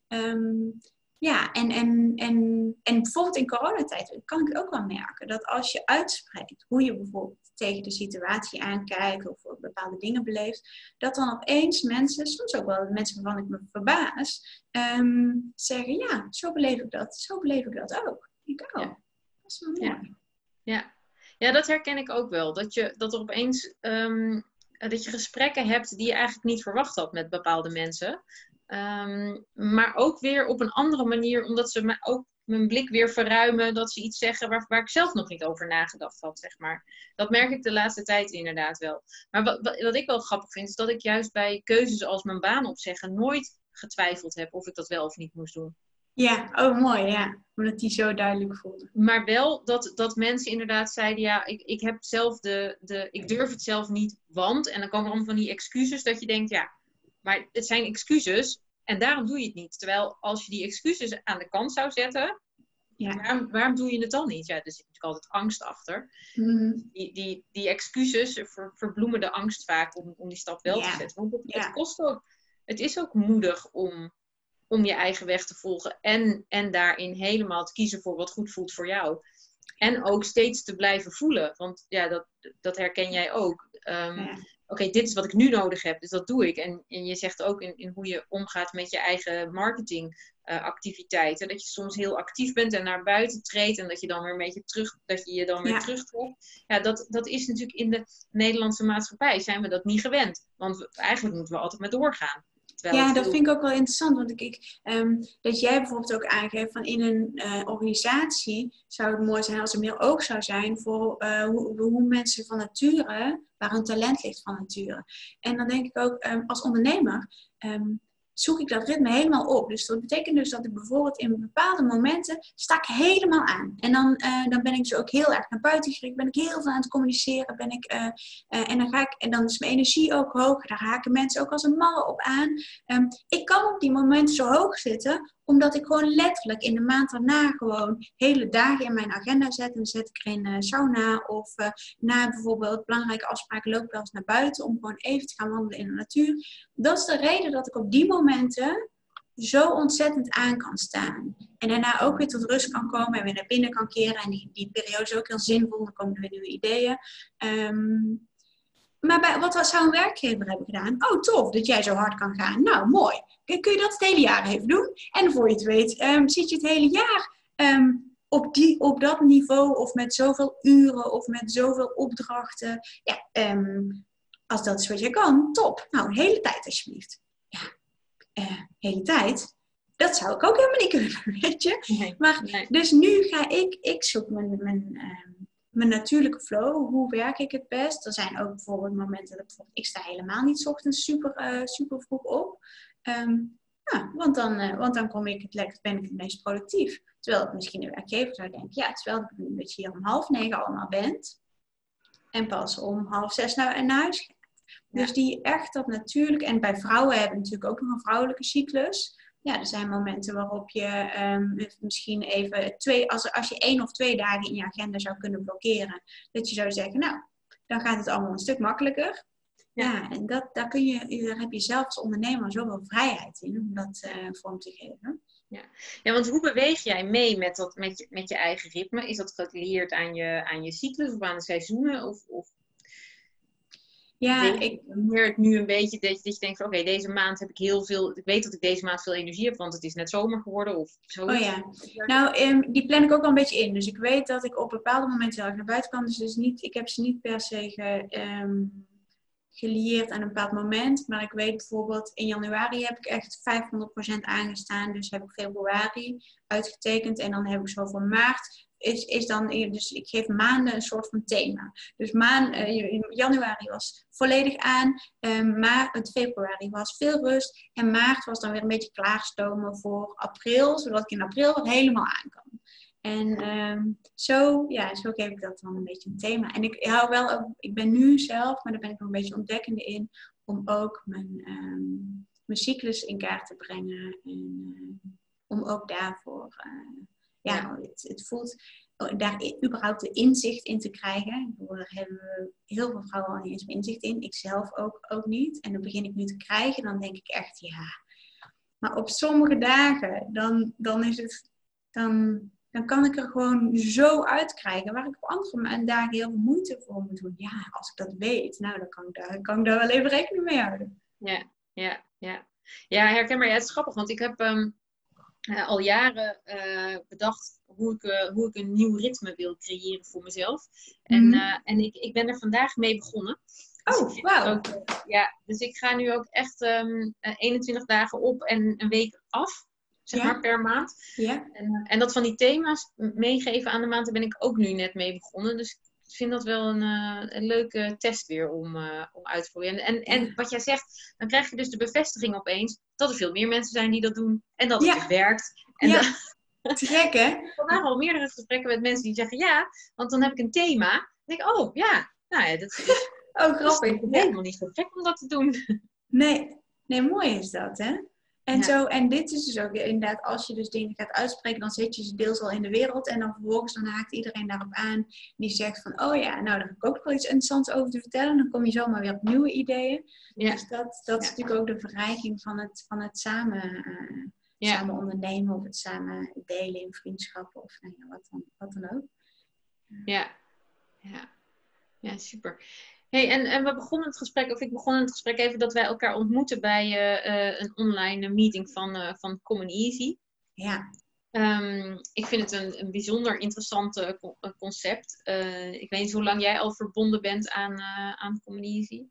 Um, ja, en, en, en, en bijvoorbeeld in coronatijd kan ik ook wel merken dat als je uitspreekt hoe je bijvoorbeeld tegen de situatie aankijkt of bepaalde dingen beleeft, dat dan opeens mensen, soms ook wel mensen waarvan ik me verbaas, um, zeggen ja, zo beleef ik dat, zo beleef ik dat ook. Ik ook. Ja. Dat is wel mooi. Ja. ja. Ja. dat herken ik ook wel. Dat, je, dat er opeens um, dat je gesprekken hebt die je eigenlijk niet verwacht had met bepaalde mensen. Um, maar ook weer op een andere manier, omdat ze me ook mijn blik weer verruimen, dat ze iets zeggen waar, waar ik zelf nog niet over nagedacht had, zeg maar. Dat merk ik de laatste tijd inderdaad wel. Maar wat, wat, wat ik wel grappig vind, is dat ik juist bij keuzes als mijn baan opzeggen nooit getwijfeld heb of ik dat wel of niet moest doen. Ja, oh mooi, ja. Omdat die zo duidelijk voelde. Maar wel dat, dat mensen inderdaad zeiden, ja, ik, ik heb zelf de, de, ik durf het zelf niet, want, en dan komen allemaal van die excuses dat je denkt, ja, maar het zijn excuses en daarom doe je het niet. Terwijl als je die excuses aan de kant zou zetten, ja. waarom, waarom doe je het dan niet? Ja, er zit natuurlijk altijd angst achter. Mm. Die, die, die excuses ver, verbloemen de angst vaak om, om die stap wel ja. te zetten. Want het, ja. het, kost ook, het is ook moedig om, om je eigen weg te volgen en, en daarin helemaal te kiezen voor wat goed voelt voor jou. En ook steeds te blijven voelen. Want ja, dat, dat herken jij ook. Um, oké, dit is wat ik nu nodig heb, dus dat doe ik. En, en je zegt ook in, in hoe je omgaat met je eigen marketingactiviteiten, dat je soms heel actief bent en naar buiten treedt en dat je dan weer een beetje terug, dat je je dan weer terugtrekt. Ja, dat, dat is natuurlijk in de Nederlandse maatschappij, zijn we dat niet gewend. Want eigenlijk moeten we altijd maar doorgaan ja, dat vind ik ook wel interessant. Want ik, ik ehm, dat jij bijvoorbeeld ook aangeeft van in een uh, organisatie zou het mooi zijn als er meer oog zou zijn voor uh, hoe, hoe, mensen van nature, waar hun talent ligt van nature. En dan denk ik ook um, als ondernemer, um, zoek ik dat ritme helemaal op. Dus dat betekent dus dat ik bijvoorbeeld in bepaalde momenten sta ik helemaal aan. En dan, uh, dan ben ik dus ook heel erg naar buiten gericht. Ben ik heel veel aan het communiceren. Ben ik, uh, uh, en, dan ga ik, en dan is mijn energie ook hoog. Daar haken mensen ook als een malle op aan. Um, ik kan op die momenten zo hoog zitten omdat ik gewoon letterlijk in de maand daarna gewoon hele dagen in mijn agenda zet. En zet ik er in uh, sauna of uh, na bijvoorbeeld belangrijke afspraken loop ik wel eens naar buiten om gewoon even te gaan wandelen in de natuur. Dat is de reden dat ik op die momenten zo ontzettend aan kan staan. En daarna ook weer tot rust kan komen en weer naar binnen kan keren. En die, die periode is ook heel zinvol, dan komen er weer nieuwe ideeën. Um, maar bij, wat zou een werkgever hebben gedaan? Oh, tof dat jij zo hard kan gaan. Nou, mooi. Kun je dat het hele jaar even doen? En voor je het weet, um, zit je het hele jaar um, op, die, op dat niveau of met zoveel uren of met zoveel opdrachten. Ja, um, als dat is wat je kan, top. Nou, een hele tijd alsjeblieft. Ja, uh, hele tijd. Dat zou ik ook helemaal niet kunnen, weet je. Nee, maar nee. dus nu ga ik, ik zoek mijn, mijn mijn natuurlijke flow. Hoe werk ik het best? Er zijn ook bijvoorbeeld momenten dat bijvoorbeeld, ik sta helemaal niet ochtends super, uh, super vroeg op. Um, ja, want, dan, uh, want dan kom ik het lekker, ben ik het meest productief. Terwijl misschien de werkgever zou denken, ja, het is wel de dat je hier om half negen allemaal bent. En pas om half zes naar, naar huis gaat. Dus die echt dat natuurlijk, en bij vrouwen hebben we natuurlijk ook nog een vrouwelijke cyclus ja, er zijn momenten waarop je um, misschien even twee, als, als je één of twee dagen in je agenda zou kunnen blokkeren, dat je zou zeggen, nou, dan gaat het allemaal een stuk makkelijker. Ja, en dat, daar, kun je, daar heb je zelf als ondernemer zoveel vrijheid in om dat uh, vorm te geven. Ja. ja, want hoe beweeg jij mee met, dat, met, je, met je eigen ritme? Is dat gelieerd aan je, aan je cyclus of aan de seizoenen? Of, of ja, ik meer het nu een beetje dat je, dat je denkt van oké, deze maand heb ik heel veel. Ik weet dat ik deze maand veel energie heb, want het is net zomer geworden of zo. Oh ja. Nou, um, die plan ik ook al een beetje in. Dus ik weet dat ik op bepaalde momenten heel erg naar buiten kan. Dus, dus niet, ik heb ze niet per se ge, um, gelieerd aan een bepaald moment. Maar ik weet bijvoorbeeld in januari heb ik echt 500% aangestaan. Dus heb ik februari uitgetekend. En dan heb ik zo voor maart is, is dan, dus ik geef maanden een soort van thema. Dus maan, uh, januari was volledig aan, uh, maar het februari was veel rust en maart was dan weer een beetje klaarstomen voor april, zodat ik in april helemaal aan kan. En um, zo, ja, zo geef ik dat dan een beetje een thema. En ik hou wel ik ben nu zelf, maar daar ben ik nog een beetje ontdekkende in, om ook mijn, um, mijn cyclus in kaart te brengen. En om ook daarvoor ja, het, het voelt oh, daar überhaupt de inzicht in te krijgen. Daar hebben we heel veel vrouwen al niet eens inzicht in. Ik zelf ook, ook niet. En dan begin ik nu te krijgen, dan denk ik echt ja. Maar op sommige dagen, dan, dan is het. Dan, dan kan ik er gewoon zo uitkrijgen. Waar ik op andere dagen heel veel moeite voor moet doen. Ja, als ik dat weet, nou dan kan ik daar, kan ik daar wel even rekening mee houden. Ja, ja, ja. Ja, herken maar. Ja, het is grappig, want ik heb. Um uh, al jaren uh, bedacht hoe ik, uh, hoe ik een nieuw ritme wil creëren voor mezelf. En, mm -hmm. en ik, ik ben er vandaag mee begonnen. Oh, dus wauw. Ja, dus ik ga nu ook echt um, 21 dagen op en een week af. Zeg maar per maand. Ja. En, en dat van die thema's meegeven aan de maand, daar ben ik ook nu net mee begonnen. Dus ik vind dat wel een, uh, een leuke test weer om, uh, om uit te proberen. En, en wat jij zegt, dan krijg je dus de bevestiging opeens dat er veel meer mensen zijn die dat doen en dat ja. het werkt. En ja, te gek hè? Ik heb al meerdere gesprekken met mensen die zeggen ja, want dan heb ik een thema. Dan denk ik, oh ja, nou ja, dat is, oh, grappig. is helemaal niet zo gek om dat te doen. Nee, nee, mooi is dat hè? En, ja. zo, en dit is dus ook inderdaad, als je dus dingen gaat uitspreken, dan zet je ze deels al in de wereld. En dan vervolgens dan haakt iedereen daarop aan. Die zegt van, oh ja, nou daar heb ik ook wel iets interessants over te vertellen. Dan kom je zomaar weer op nieuwe ideeën. Ja. Dus dat, dat is natuurlijk ook de verrijking van het, van het samen, uh, samen ondernemen of het samen delen in vriendschappen of nou ja, wat, dan, wat dan ook. Ja, ja. ja super. Hey, en, en we begonnen het gesprek, of ik begon het gesprek even dat wij elkaar ontmoeten bij uh, een online meeting van, uh, van Common Easy. Ja. Um, ik vind het een, een bijzonder interessant concept. Uh, ik weet niet hoe lang jij al verbonden bent aan, aan Common Easy.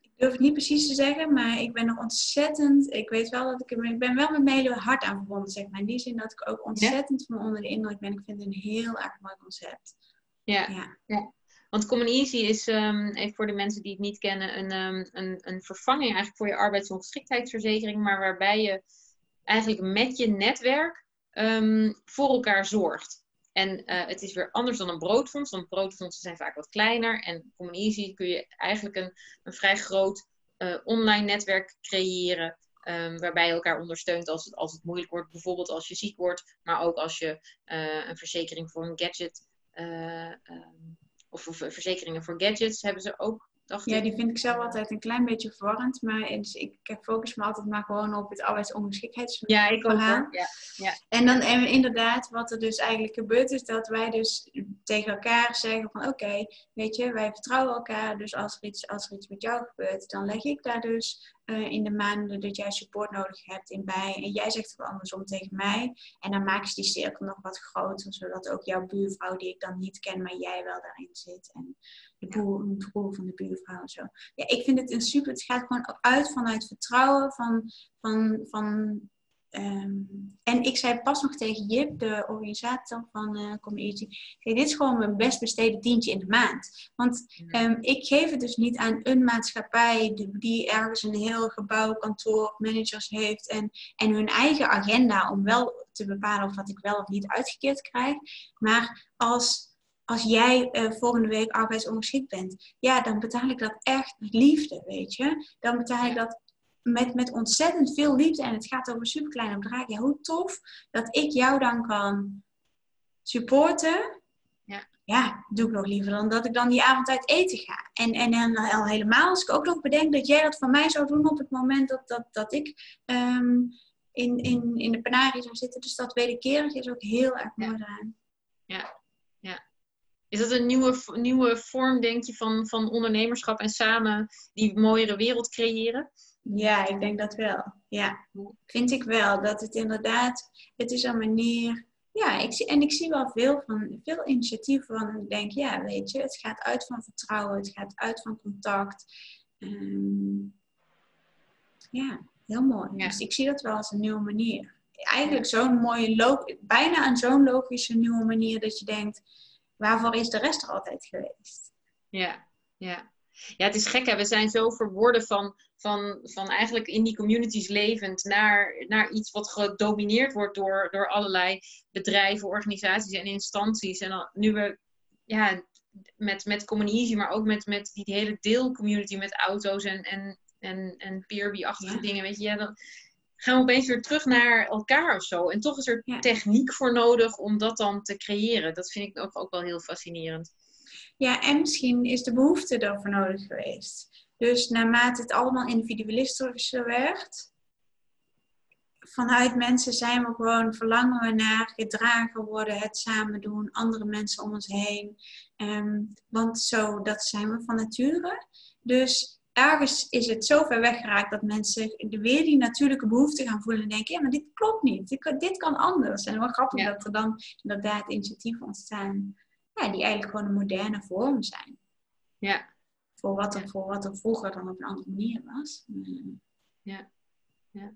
Ik durf het niet precies te zeggen, maar ik ben nog ontzettend. Ik weet wel dat ik. Ik ben wel met mijn hele hart aan verbonden, zeg maar. In die zin dat ik ook ontzettend ja? van onder de indruk ben. Ik vind het een heel erg mooi concept. Ja. ja. ja. Want Common Easy is, um, even voor de mensen die het niet kennen, een, um, een, een vervanging eigenlijk voor je arbeidsongeschiktheidsverzekering, maar waarbij je eigenlijk met je netwerk um, voor elkaar zorgt. En uh, het is weer anders dan een broodfonds, want broodfondsen zijn vaak wat kleiner. En Common Easy kun je eigenlijk een, een vrij groot uh, online netwerk creëren. Waarbij je elkaar ondersteunt als het, als het moeilijk wordt. Bijvoorbeeld als je ziek wordt, maar ook als je uh, een verzekering voor een gadget of, of, verzekeringen voor gadgets hebben ze ook. Dacht ja, ik. die vind ik zelf altijd een klein beetje verwarrend. Maar dus ik focus me altijd maar gewoon op het arbeidsongeschiktheidsverhaal. Ja, ik ook. Ja, ja. En dan en inderdaad, wat er dus eigenlijk gebeurt, is dat wij dus tegen elkaar zeggen van oké, weet je, wij vertrouwen elkaar. Dus als er, iets, als er iets met jou gebeurt, dan leg ik daar dus uh, in de maanden dat jij support nodig hebt in bij. En jij zegt het andersom tegen mij. En dan maken ze die cirkel nog wat groter, zodat ook jouw buurvrouw, die ik dan niet ken, maar jij wel daarin zit. En de broer van de buurvrouw en zo. Ja, ik vind het een super. Het gaat gewoon uit vanuit vertrouwen van, van, van Um, en ik zei pas nog tegen Jip, de organisator van uh, Community, dit is gewoon mijn best besteden tientje in de maand. Want um, ik geef het dus niet aan een maatschappij die, die ergens een heel gebouw, kantoor, managers heeft en, en hun eigen agenda om wel te bepalen of wat ik wel of niet uitgekeerd krijg. Maar als als jij uh, volgende week arbeidsongeschikt bent, ja, dan betaal ik dat echt met liefde, weet je. Dan betaal ik dat met, met ontzettend veel liefde en het gaat over superkleine bedragen. Ja, hoe tof dat ik jou dan kan supporten. Ja. ja, doe ik nog liever dan dat ik dan die avond uit eten ga. En, en, en al helemaal als ik ook nog bedenk dat jij dat voor mij zou doen op het moment dat, dat, dat ik um, in, in, in de penarie zou zitten. Dus dat wederkerig is ook heel erg mooi ja. Ja, ja. Is dat een nieuwe, nieuwe vorm, denk je, van, van ondernemerschap en samen die mooiere wereld creëren? Ja, ik denk dat wel. Ja, vind ik wel. Dat het inderdaad, het is een manier. Ja, ik zie, en ik zie wel veel, van, veel initiatieven van ik denk, ja, weet je, het gaat uit van vertrouwen, het gaat uit van contact. Um, ja, heel mooi. Ja. Dus ik zie dat wel als een nieuwe manier. Eigenlijk zo'n mooie, bijna een zo'n logische nieuwe manier dat je denkt, waarvoor is de rest er altijd geweest? Ja, ja. Ja, het is gek hè, we zijn zo verworden van van, van eigenlijk in die communities levend naar, naar iets wat gedomineerd wordt door, door allerlei bedrijven, organisaties en instanties. En dan, nu we ja, met, met Common Easy, maar ook met, met die hele deelcommunity met auto's en, en, en, en Peerby-achtige ja. dingen, weet je, ja, dan gaan we opeens weer terug naar elkaar of zo. En toch is er ja. techniek voor nodig om dat dan te creëren. Dat vind ik ook, ook wel heel fascinerend. Ja, en misschien is de behoefte daarvoor nodig geweest. Dus naarmate het allemaal individualistischer werd, vanuit mensen zijn we gewoon, verlangen we naar gedragen worden, het samen doen, andere mensen om ons heen. Um, want zo, dat zijn we van nature. Dus ergens is het zo ver weggeraakt dat mensen weer die natuurlijke behoefte gaan voelen en denken, ja, maar dit klopt niet, dit kan, dit kan anders. En wel grappig ja. dat er dan inderdaad initiatieven ontstaan, ja, die eigenlijk gewoon een moderne vorm zijn. Ja, voor wat er, voor wat er vroeger dan op een andere manier was. Ja, ja.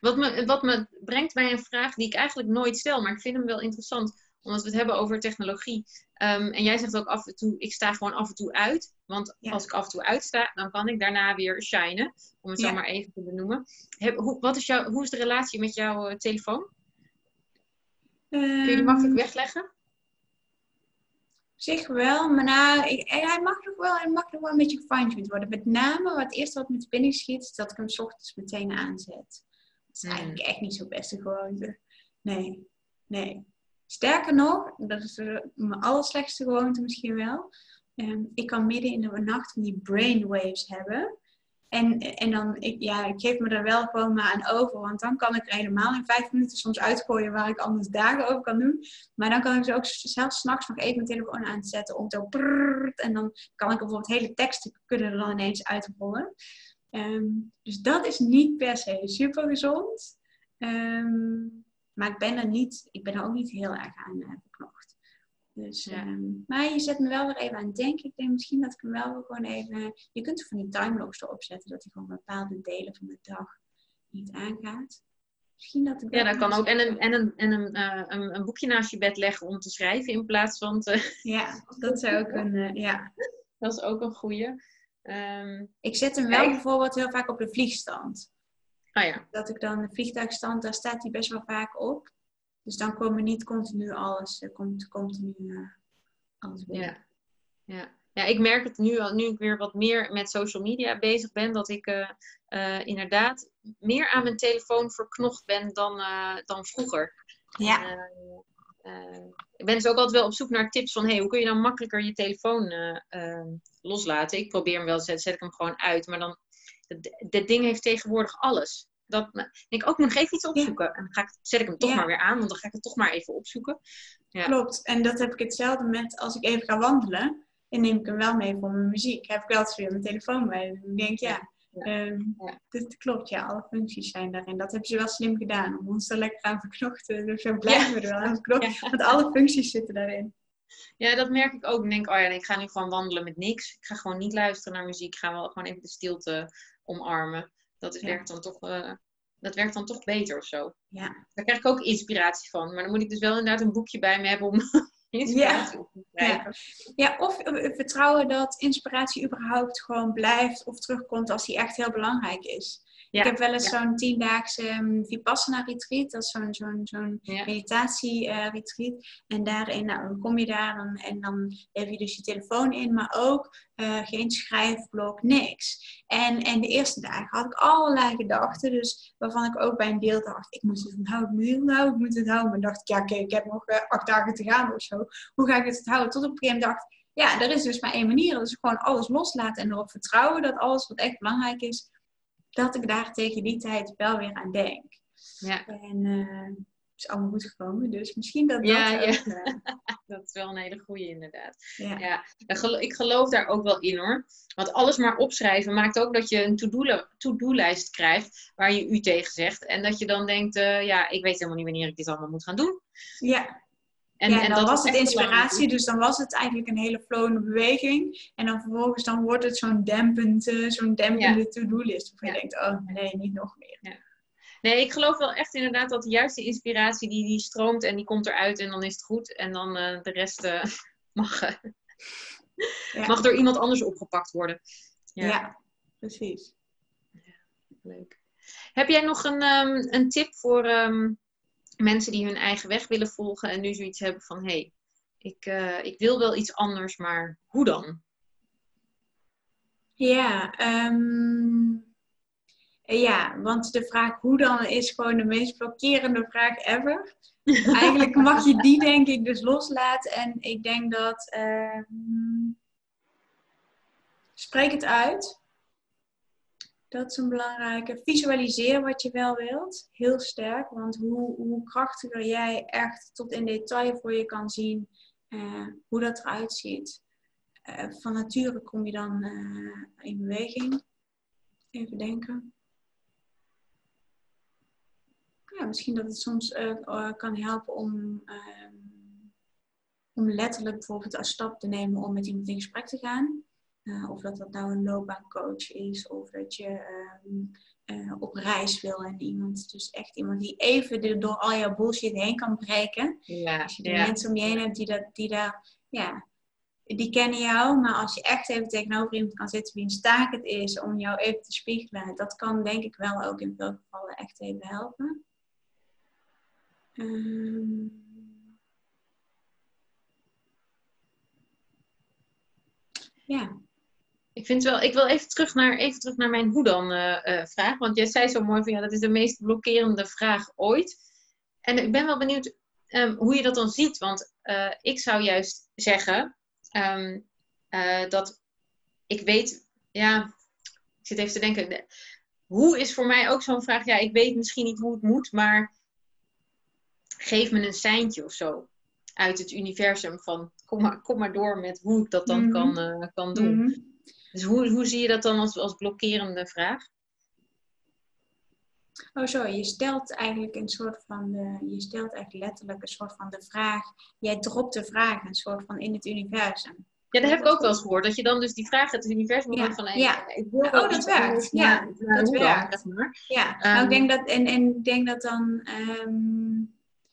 Wat me, wat me brengt bij een vraag die ik eigenlijk nooit stel, maar ik vind hem wel interessant, omdat we het hebben over technologie. Um, en jij zegt ook af en toe, ik sta gewoon af en toe uit. Want ja. als ik af en toe uitsta, dan kan ik daarna weer shinen, om het ja. zo maar even te benoemen. Heb, hoe, wat is jouw, hoe is de relatie met jouw uh, telefoon? Um, Kun je die makkelijk wegleggen? Zich wel, maar nou, ik, hij mag nog wel, hij mag nog wel een beetje gefine worden. Met name, wat eerst wat met binnen schiet, is dat ik hem s ochtends meteen aanzet. Dat is mm. eigenlijk echt niet zo beste gewoonte. Nee, nee. Sterker nog, dat is mijn allerslechtste gewoonte misschien wel. Um, ik kan midden in de nacht van die brainwaves hebben. En, en dan, ik, ja, ik geef me er wel gewoon maar aan over. Want dan kan ik er helemaal in vijf minuten soms uitgooien waar ik anders dagen over kan doen. Maar dan kan ik ze ook zelfs s'nachts nog even mijn telefoon aanzetten om zo prrrt, En dan kan ik bijvoorbeeld hele teksten kunnen er dan ineens uitrollen. Um, dus dat is niet per se super gezond. Ehm, maar ik ben er niet, ik ben er ook niet heel erg aan uh, Dus, ehm, maar je zet me wel weer even aan het denken. Ik denk misschien dat ik hem wel gewoon even. Je kunt er van die timelocks erop zetten dat hij gewoon bepaalde delen van de dag niet aangaat. Misschien dat ik ja, dat kan ook. En, een, en, een, en een, uh, een, een, boekje naast je bed leggen om te schrijven in plaats van te. Ja, dat zou ook een. Uh, ja. Dat is ook een goede. Um, ik zet hem wel bijvoorbeeld heel vaak op de vliegstand. Ah ja. Dat ik dan de vliegtuigstand, daar staat hij best wel vaak op. Dus dan komen niet continu alles, er komt continu uh, alles binnen. Ja. ja. Ja, ik merk het nu, nu ik weer wat meer met social media bezig ben, dat ik uh, uh, inderdaad meer aan mijn telefoon verknocht ben dan, dan vroeger. Ja. ik ben dus ook altijd wel op zoek naar tips van hey, hoe kun je dan makkelijker je telefoon loslaten. Ik probeer hem wel, zet, zet ik hem gewoon uit, maar dan, dit ding heeft tegenwoordig alles dat denk ik ook, moet nog even iets opzoeken. En dan ga ik, zet ik hem toch maar weer aan, want dan ga ik het toch maar even opzoeken. Ja. Klopt. En dat heb ik hetzelfde met als ik even ga wandelen. En neem ik hem wel mee voor mijn muziek. Heb ik altijd weer mijn telefoon bij. Dan denk ik, ja, ja. Um, dat klopt, ja, alle functies zijn daarin. Dat hebben ze wel slim gedaan om ons er lekker aan verknochten. Dus zo blijven we er wel aan verknochten. Want alle functies zitten daarin. Ja, dat merk ik ook. Ik denk, oh ja, ik ga nu gewoon wandelen met niks. Ik ga gewoon niet luisteren naar muziek. Ik ga wel gewoon even de stilte omarmen. Dat werkt dan toch, uh, dat werkt dan toch beter of zo. Ja. Daar krijg ik ook inspiratie van. Maar dan moet ik dus wel inderdaad een boekje bij me hebben om inspiratie ja. te krijgen. Ja. ja, of vertrouwen dat inspiratie überhaupt gewoon blijft of terugkomt als die echt heel belangrijk is. Ik heb wel eens zo'n tiendaagse um, Vipassana retreat. Dat is zo'n zo'n zo'n meditatie uh, retreat. En daarin nou, kom je daar en, en dan heb je dus je telefoon in, maar ook uh, geen schrijfblok, niks. En, en de eerste dagen had ik allerlei gedachten, dus waarvan ik ook bij een deel dacht, ik moet het onthouden, ik moet het onthouden, ik moet het houden. Maar dacht ik, ja oké, ik heb nog uh, acht dagen te gaan of zo. Hoe ga ik het houden? Tot op een gegeven moment dacht ja, er is dus maar één manier. Dus gewoon alles loslaten en erop vertrouwen dat alles wat echt belangrijk is, dat ik daar tegen die tijd wel weer aan denk. Ja. En uh, is allemaal goed gekomen, dus misschien dat ja, dat ja. Ook, uh... dat is wel een hele goede inderdaad. Ja. ja. Ik geloof daar ook wel in hoor. Want alles maar opschrijven maakt ook dat je een to-do-lijst krijgt waar je u tegen zegt. En dat je dan denkt, uh, ja, ik weet helemaal niet wanneer ik dit allemaal moet gaan doen. Ja, en, ja, en dan was het inspiratie, dus dan was het eigenlijk een hele flowende beweging. En dan vervolgens dan wordt het zo'n dempend, uh, zo'n dempende to-do-list. Of je denkt, oh nee, niet nog meer. Ja. Nee, ik geloof wel echt inderdaad dat juist de inspiratie die, die stroomt en die komt eruit en dan is het goed. En dan uh, de rest uh, mag, mag door iemand anders opgepakt worden. Ja, precies. leuk. Heb jij nog een, um, een tip voor... Um, mensen die hun eigen weg willen volgen en nu zoiets hebben van hé, hey, ik, uh, ik wil wel iets anders, maar hoe dan? Ja, um, ja, want de vraag hoe dan is gewoon de meest blokkerende vraag ever. Eigenlijk mag je die denk ik dus loslaten en ik denk dat uh, spreek het uit. Dat is een belangrijke. Visualiseer wat je wel wilt. Heel sterk. Want hoe, hoe krachtiger jij echt tot in detail voor je kan zien uh, hoe dat eruit ziet. Uh, van nature kom je dan uh, in beweging. Even denken. Ja, misschien dat het soms kan helpen om, ehm, om letterlijk bijvoorbeeld als stap te nemen om met iemand in gesprek te gaan. Uh, of dat dat nou een loopbaancoach is, of dat je um, uh, op reis wil en iemand, dus echt iemand die even door al jouw bullshit heen kan breken. Ja, als je de mensen om je heen hebt die, dat, die daar, ja, die kennen jou, maar als je echt even tegenover iemand kan zitten wie een taak het is om jou even te spiegelen, dat kan denk ik wel ook in veel gevallen echt even helpen. Um, ja ik vind wel, ik wil even terug naar, even terug naar mijn hoe dan uh, uh, vraag. Want jij zei zo mooi van ja, dat is de meest blokkerende vraag ooit. En ik ben wel benieuwd um, hoe je dat dan ziet. Want uh, ik zou juist zeggen um, dat ik weet, ja, Ik zit even te denken, hoe is voor mij ook zo'n vraag? Ja, ik weet misschien niet hoe het moet, maar geef me een seintje of zo uit het universum van kom maar, kom maar door met hoe ik dat dan kan, Mhm. eh, kan doen. Mhm. Dus hoe, hoe zie je dat dan als, als blokkerende vraag? Oh zo, je stelt eigenlijk een soort van, de, je stelt eigenlijk letterlijk een soort van de vraag, jij dropt de vraag een soort van in het universum. Ja, dat heb ik ook wel eens gehoord. Dat je dan dus die vraag uit het universum Ja, van hey, ja. ik wil Oh, dat werkt. Ja, dat werkt. zeg maar. Ja, Ehm, nou, ik denk dat, en, en ik denk dat dan, ehm,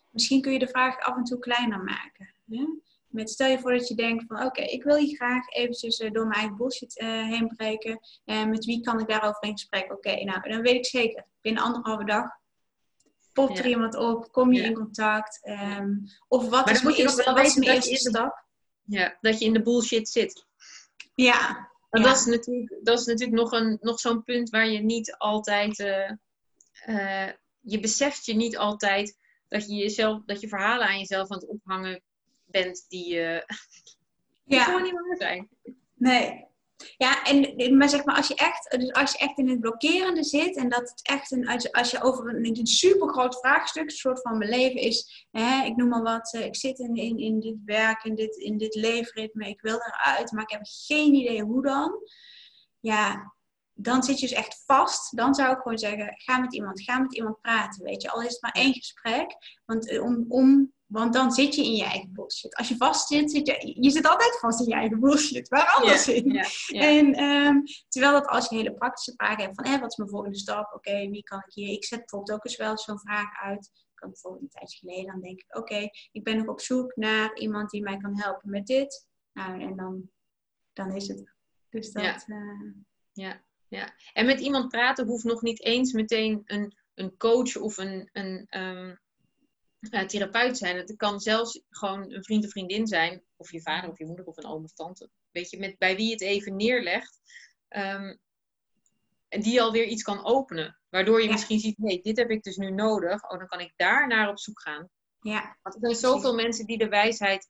misschien kun je de vraag af en toe kleiner maken. Hè? Met, stel je voor dat je denkt van, oké, ik wil hier graag eventjes eh, door mijn eigen bullshit eh, heen breken. En met wie kan ik daarover in gesprek? Oké, nou, dan weet ik zeker, binnen anderhalve dag popt er iemand op, kom je Ja. in contact. ehm, of wat Maar is moet je nog eerste, wel is weten mijn dat je eerste in de- stap? Ja, dat je in de bullshit zit. Ja, dat, is natuurlijk, dat is natuurlijk nog, een, nog zo'n punt waar je niet altijd. eh, je beseft je niet altijd dat je, jezelf, dat je verhalen aan jezelf aan het ophangen bent die, die ja. gewoon niet waar zijn. Nee. Ja, en, maar zeg maar, als je, echt, dus als je echt in het blokkerende zit en dat het echt een, als je, als je over een, een super groot vraagstuk, een soort van mijn leven is, hè, ik noem maar wat, eh, ik zit in, in, in dit werk, in dit, in dit leefritme, ik wil eruit, maar ik heb geen idee hoe dan. Ja, dan zit je dus echt vast. Dan zou ik gewoon zeggen, ga met iemand, ga met iemand praten, weet je. Al is het maar één gesprek, want, eh, om, om, want dan zit je in je eigen bullshit. Als je vast zit, zit je, je zit altijd vast in je eigen bullshit. Waar anders in? En ehm, terwijl dat als je hele praktische vragen hebt van hé, wat is mijn volgende stap? Oké, wie kan ik hier? Ik zet bijvoorbeeld ook eens wel zo'n vraag uit. Ik had bijvoorbeeld een tijdje geleden, dan denk ik oké, ik ben nog op zoek naar iemand die mij kan helpen met dit. Nou, en dan, dan is het. Dus dat, Ja. eh, Ja, ja. En met iemand praten hoeft nog niet eens meteen een, een coach of een, een ehm, eh, therapeut te zijn. Het kan zelfs gewoon een vriend of vriendin zijn, of je vader of je moeder of een oom of tante. Weet je, met, bij wie je het even neerlegt. ehm, en die alweer iets kan openen. Waardoor je Ja. misschien ziet, nee, dit heb ik dus nu nodig. Oh, dan kan ik daar naar op zoek gaan. ja, Want er zijn zoveel mensen die de wijsheid,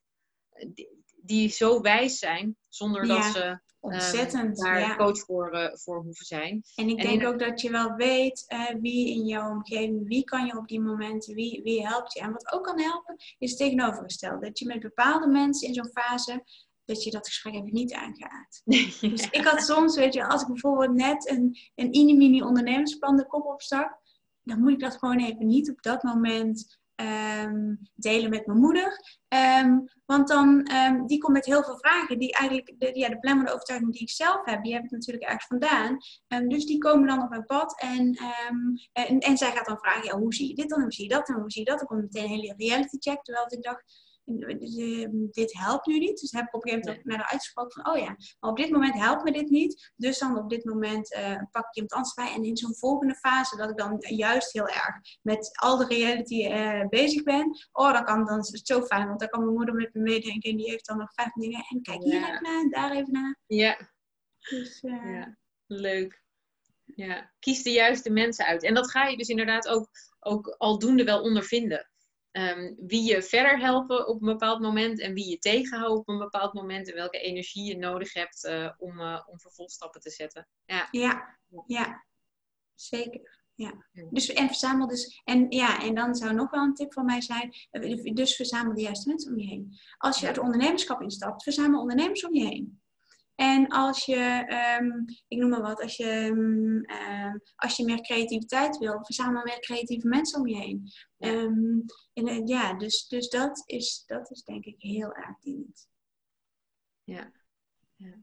die, die zo wijs zijn, zonder dat ze ehm, ontzettend. daar ja. coach voor, eh, voor hoeven zijn. En ik En denk in- ook dat je wel weet eh, wie in jouw omgeving, wie kan je op die momenten, wie, wie helpt je. En wat ook kan helpen, is het tegenovergestelde. Dat je met bepaalde mensen in zo'n fase, dat je dat gesprek even niet aangaat. Dus ik had soms, weet je, als ik bijvoorbeeld net een, een mini-mini ondernemersplan de kop opstak, dan moet ik dat gewoon even niet op dat moment ehm, delen met mijn moeder. Ehm, want dan, ehm, die komt met heel veel vragen die eigenlijk, de, ja, de belemmerende overtuiging die ik zelf heb, die heb ik natuurlijk ergens vandaan. Dus die komen dan op mijn pad en, en, en zij gaat dan vragen, ja, hoe zie je dit dan, hoe zie je dat en hoe zie je dat? Dan komt meteen een hele reality check, terwijl ik dacht, dit helpt nu niet. Dus heb ik op een gegeven moment naar uitgesproken van, oh ja, maar op dit moment helpt me dit niet. Dus dan op dit moment eh, pak ik iemand anders bij. En in zo'n volgende fase, dat ik dan juist heel erg met al de reality eh, bezig ben. Oh, dan, kan, dan is het zo fijn, want dan kan mijn moeder met me meedenken. En die heeft dan nog vijf dingen. En kijk hier Ja. even naar, en daar even naar. Ja, Dus, eh, ja, leuk. Ja, kies de juiste mensen uit. En dat ga je dus inderdaad ook, ook aldoende wel ondervinden. Ehm, wie je verder helpen op een bepaald moment en wie je tegenhouden op een bepaald moment en welke energie je nodig hebt eh, om, eh, om vervolgstappen te zetten. Ja, Ja, ja, zeker. Ja. Dus, en verzamel dus, en ja, en dan zou nog wel een tip van mij zijn, eh, dus verzamel de juiste mensen om je heen. Als je het ondernemerschap instapt, verzamel ondernemers om je heen. En als je, ehm, ik noem maar wat, als je, ehm, ehm, als je meer creativiteit wil, verzamel meer creatieve mensen om je heen. Ja. En, eh, ja, dus, dus dat, is, dat is denk ik heel erg dienend. Ja. Ja.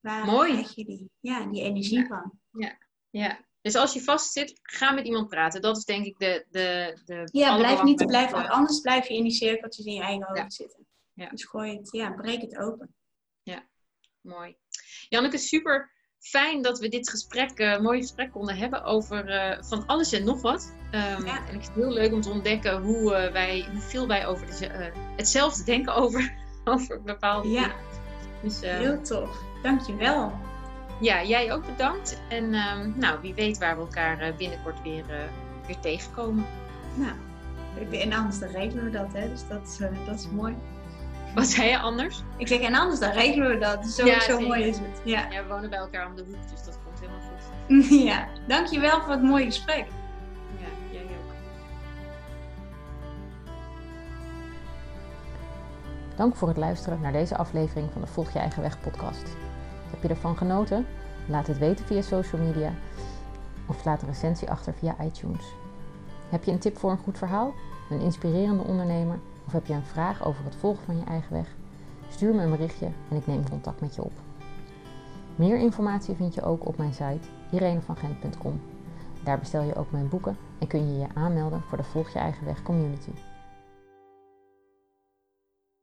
Waar Mooi. krijg je die, ja, die energie van? ja. Dus als je vastzit, ga met iemand praten. Dat is denk ik de. de, de Ja, blijf niet, want anders blijf je in die cirkeltjes in je eigen hoofd Ja. zitten. Ja. Dus gooi het, ja, breek het open. Mooi. Janneke, super fijn dat we dit gesprek, eh mooi gesprek konden hebben over eh, van alles en nog wat. Ehm, Ja. En ik vind het heel leuk om te ontdekken hoe, eh, wij, hoeveel wij over de, hetzelfde denken over, over bepaalde Ja. dingen. Dus Heel tof. Dankjewel. ja, jij ook bedankt. En ehm, nou, wie weet waar we elkaar binnenkort weer, weer tegenkomen. Nou, anders dan regelen we dat, hè. Dus dat, dat is mooi. Wat zei je anders? Ik zeg, en anders dan regelen we dat. Zo, Ja, zo mooi is het. Ja. Ja, we wonen bij elkaar om de hoek, dus dat komt helemaal goed. ja, dankjewel voor het mooie gesprek. Ja, jij ook. Dank voor het luisteren naar deze aflevering van de Volg Je Eigen Weg podcast. Heb je ervan genoten? Laat het weten via social media of laat een recensie achter via iTunes. Heb je een tip voor een goed verhaal, een inspirerende ondernemer of heb je een vraag over het volgen van je eigen weg? Stuur me een berichtje en ik neem contact met je op. Meer informatie vind je ook op mijn site irenevangent.com. Daar bestel je ook mijn boeken en kun je je aanmelden voor de Volg Je Eigen Weg community.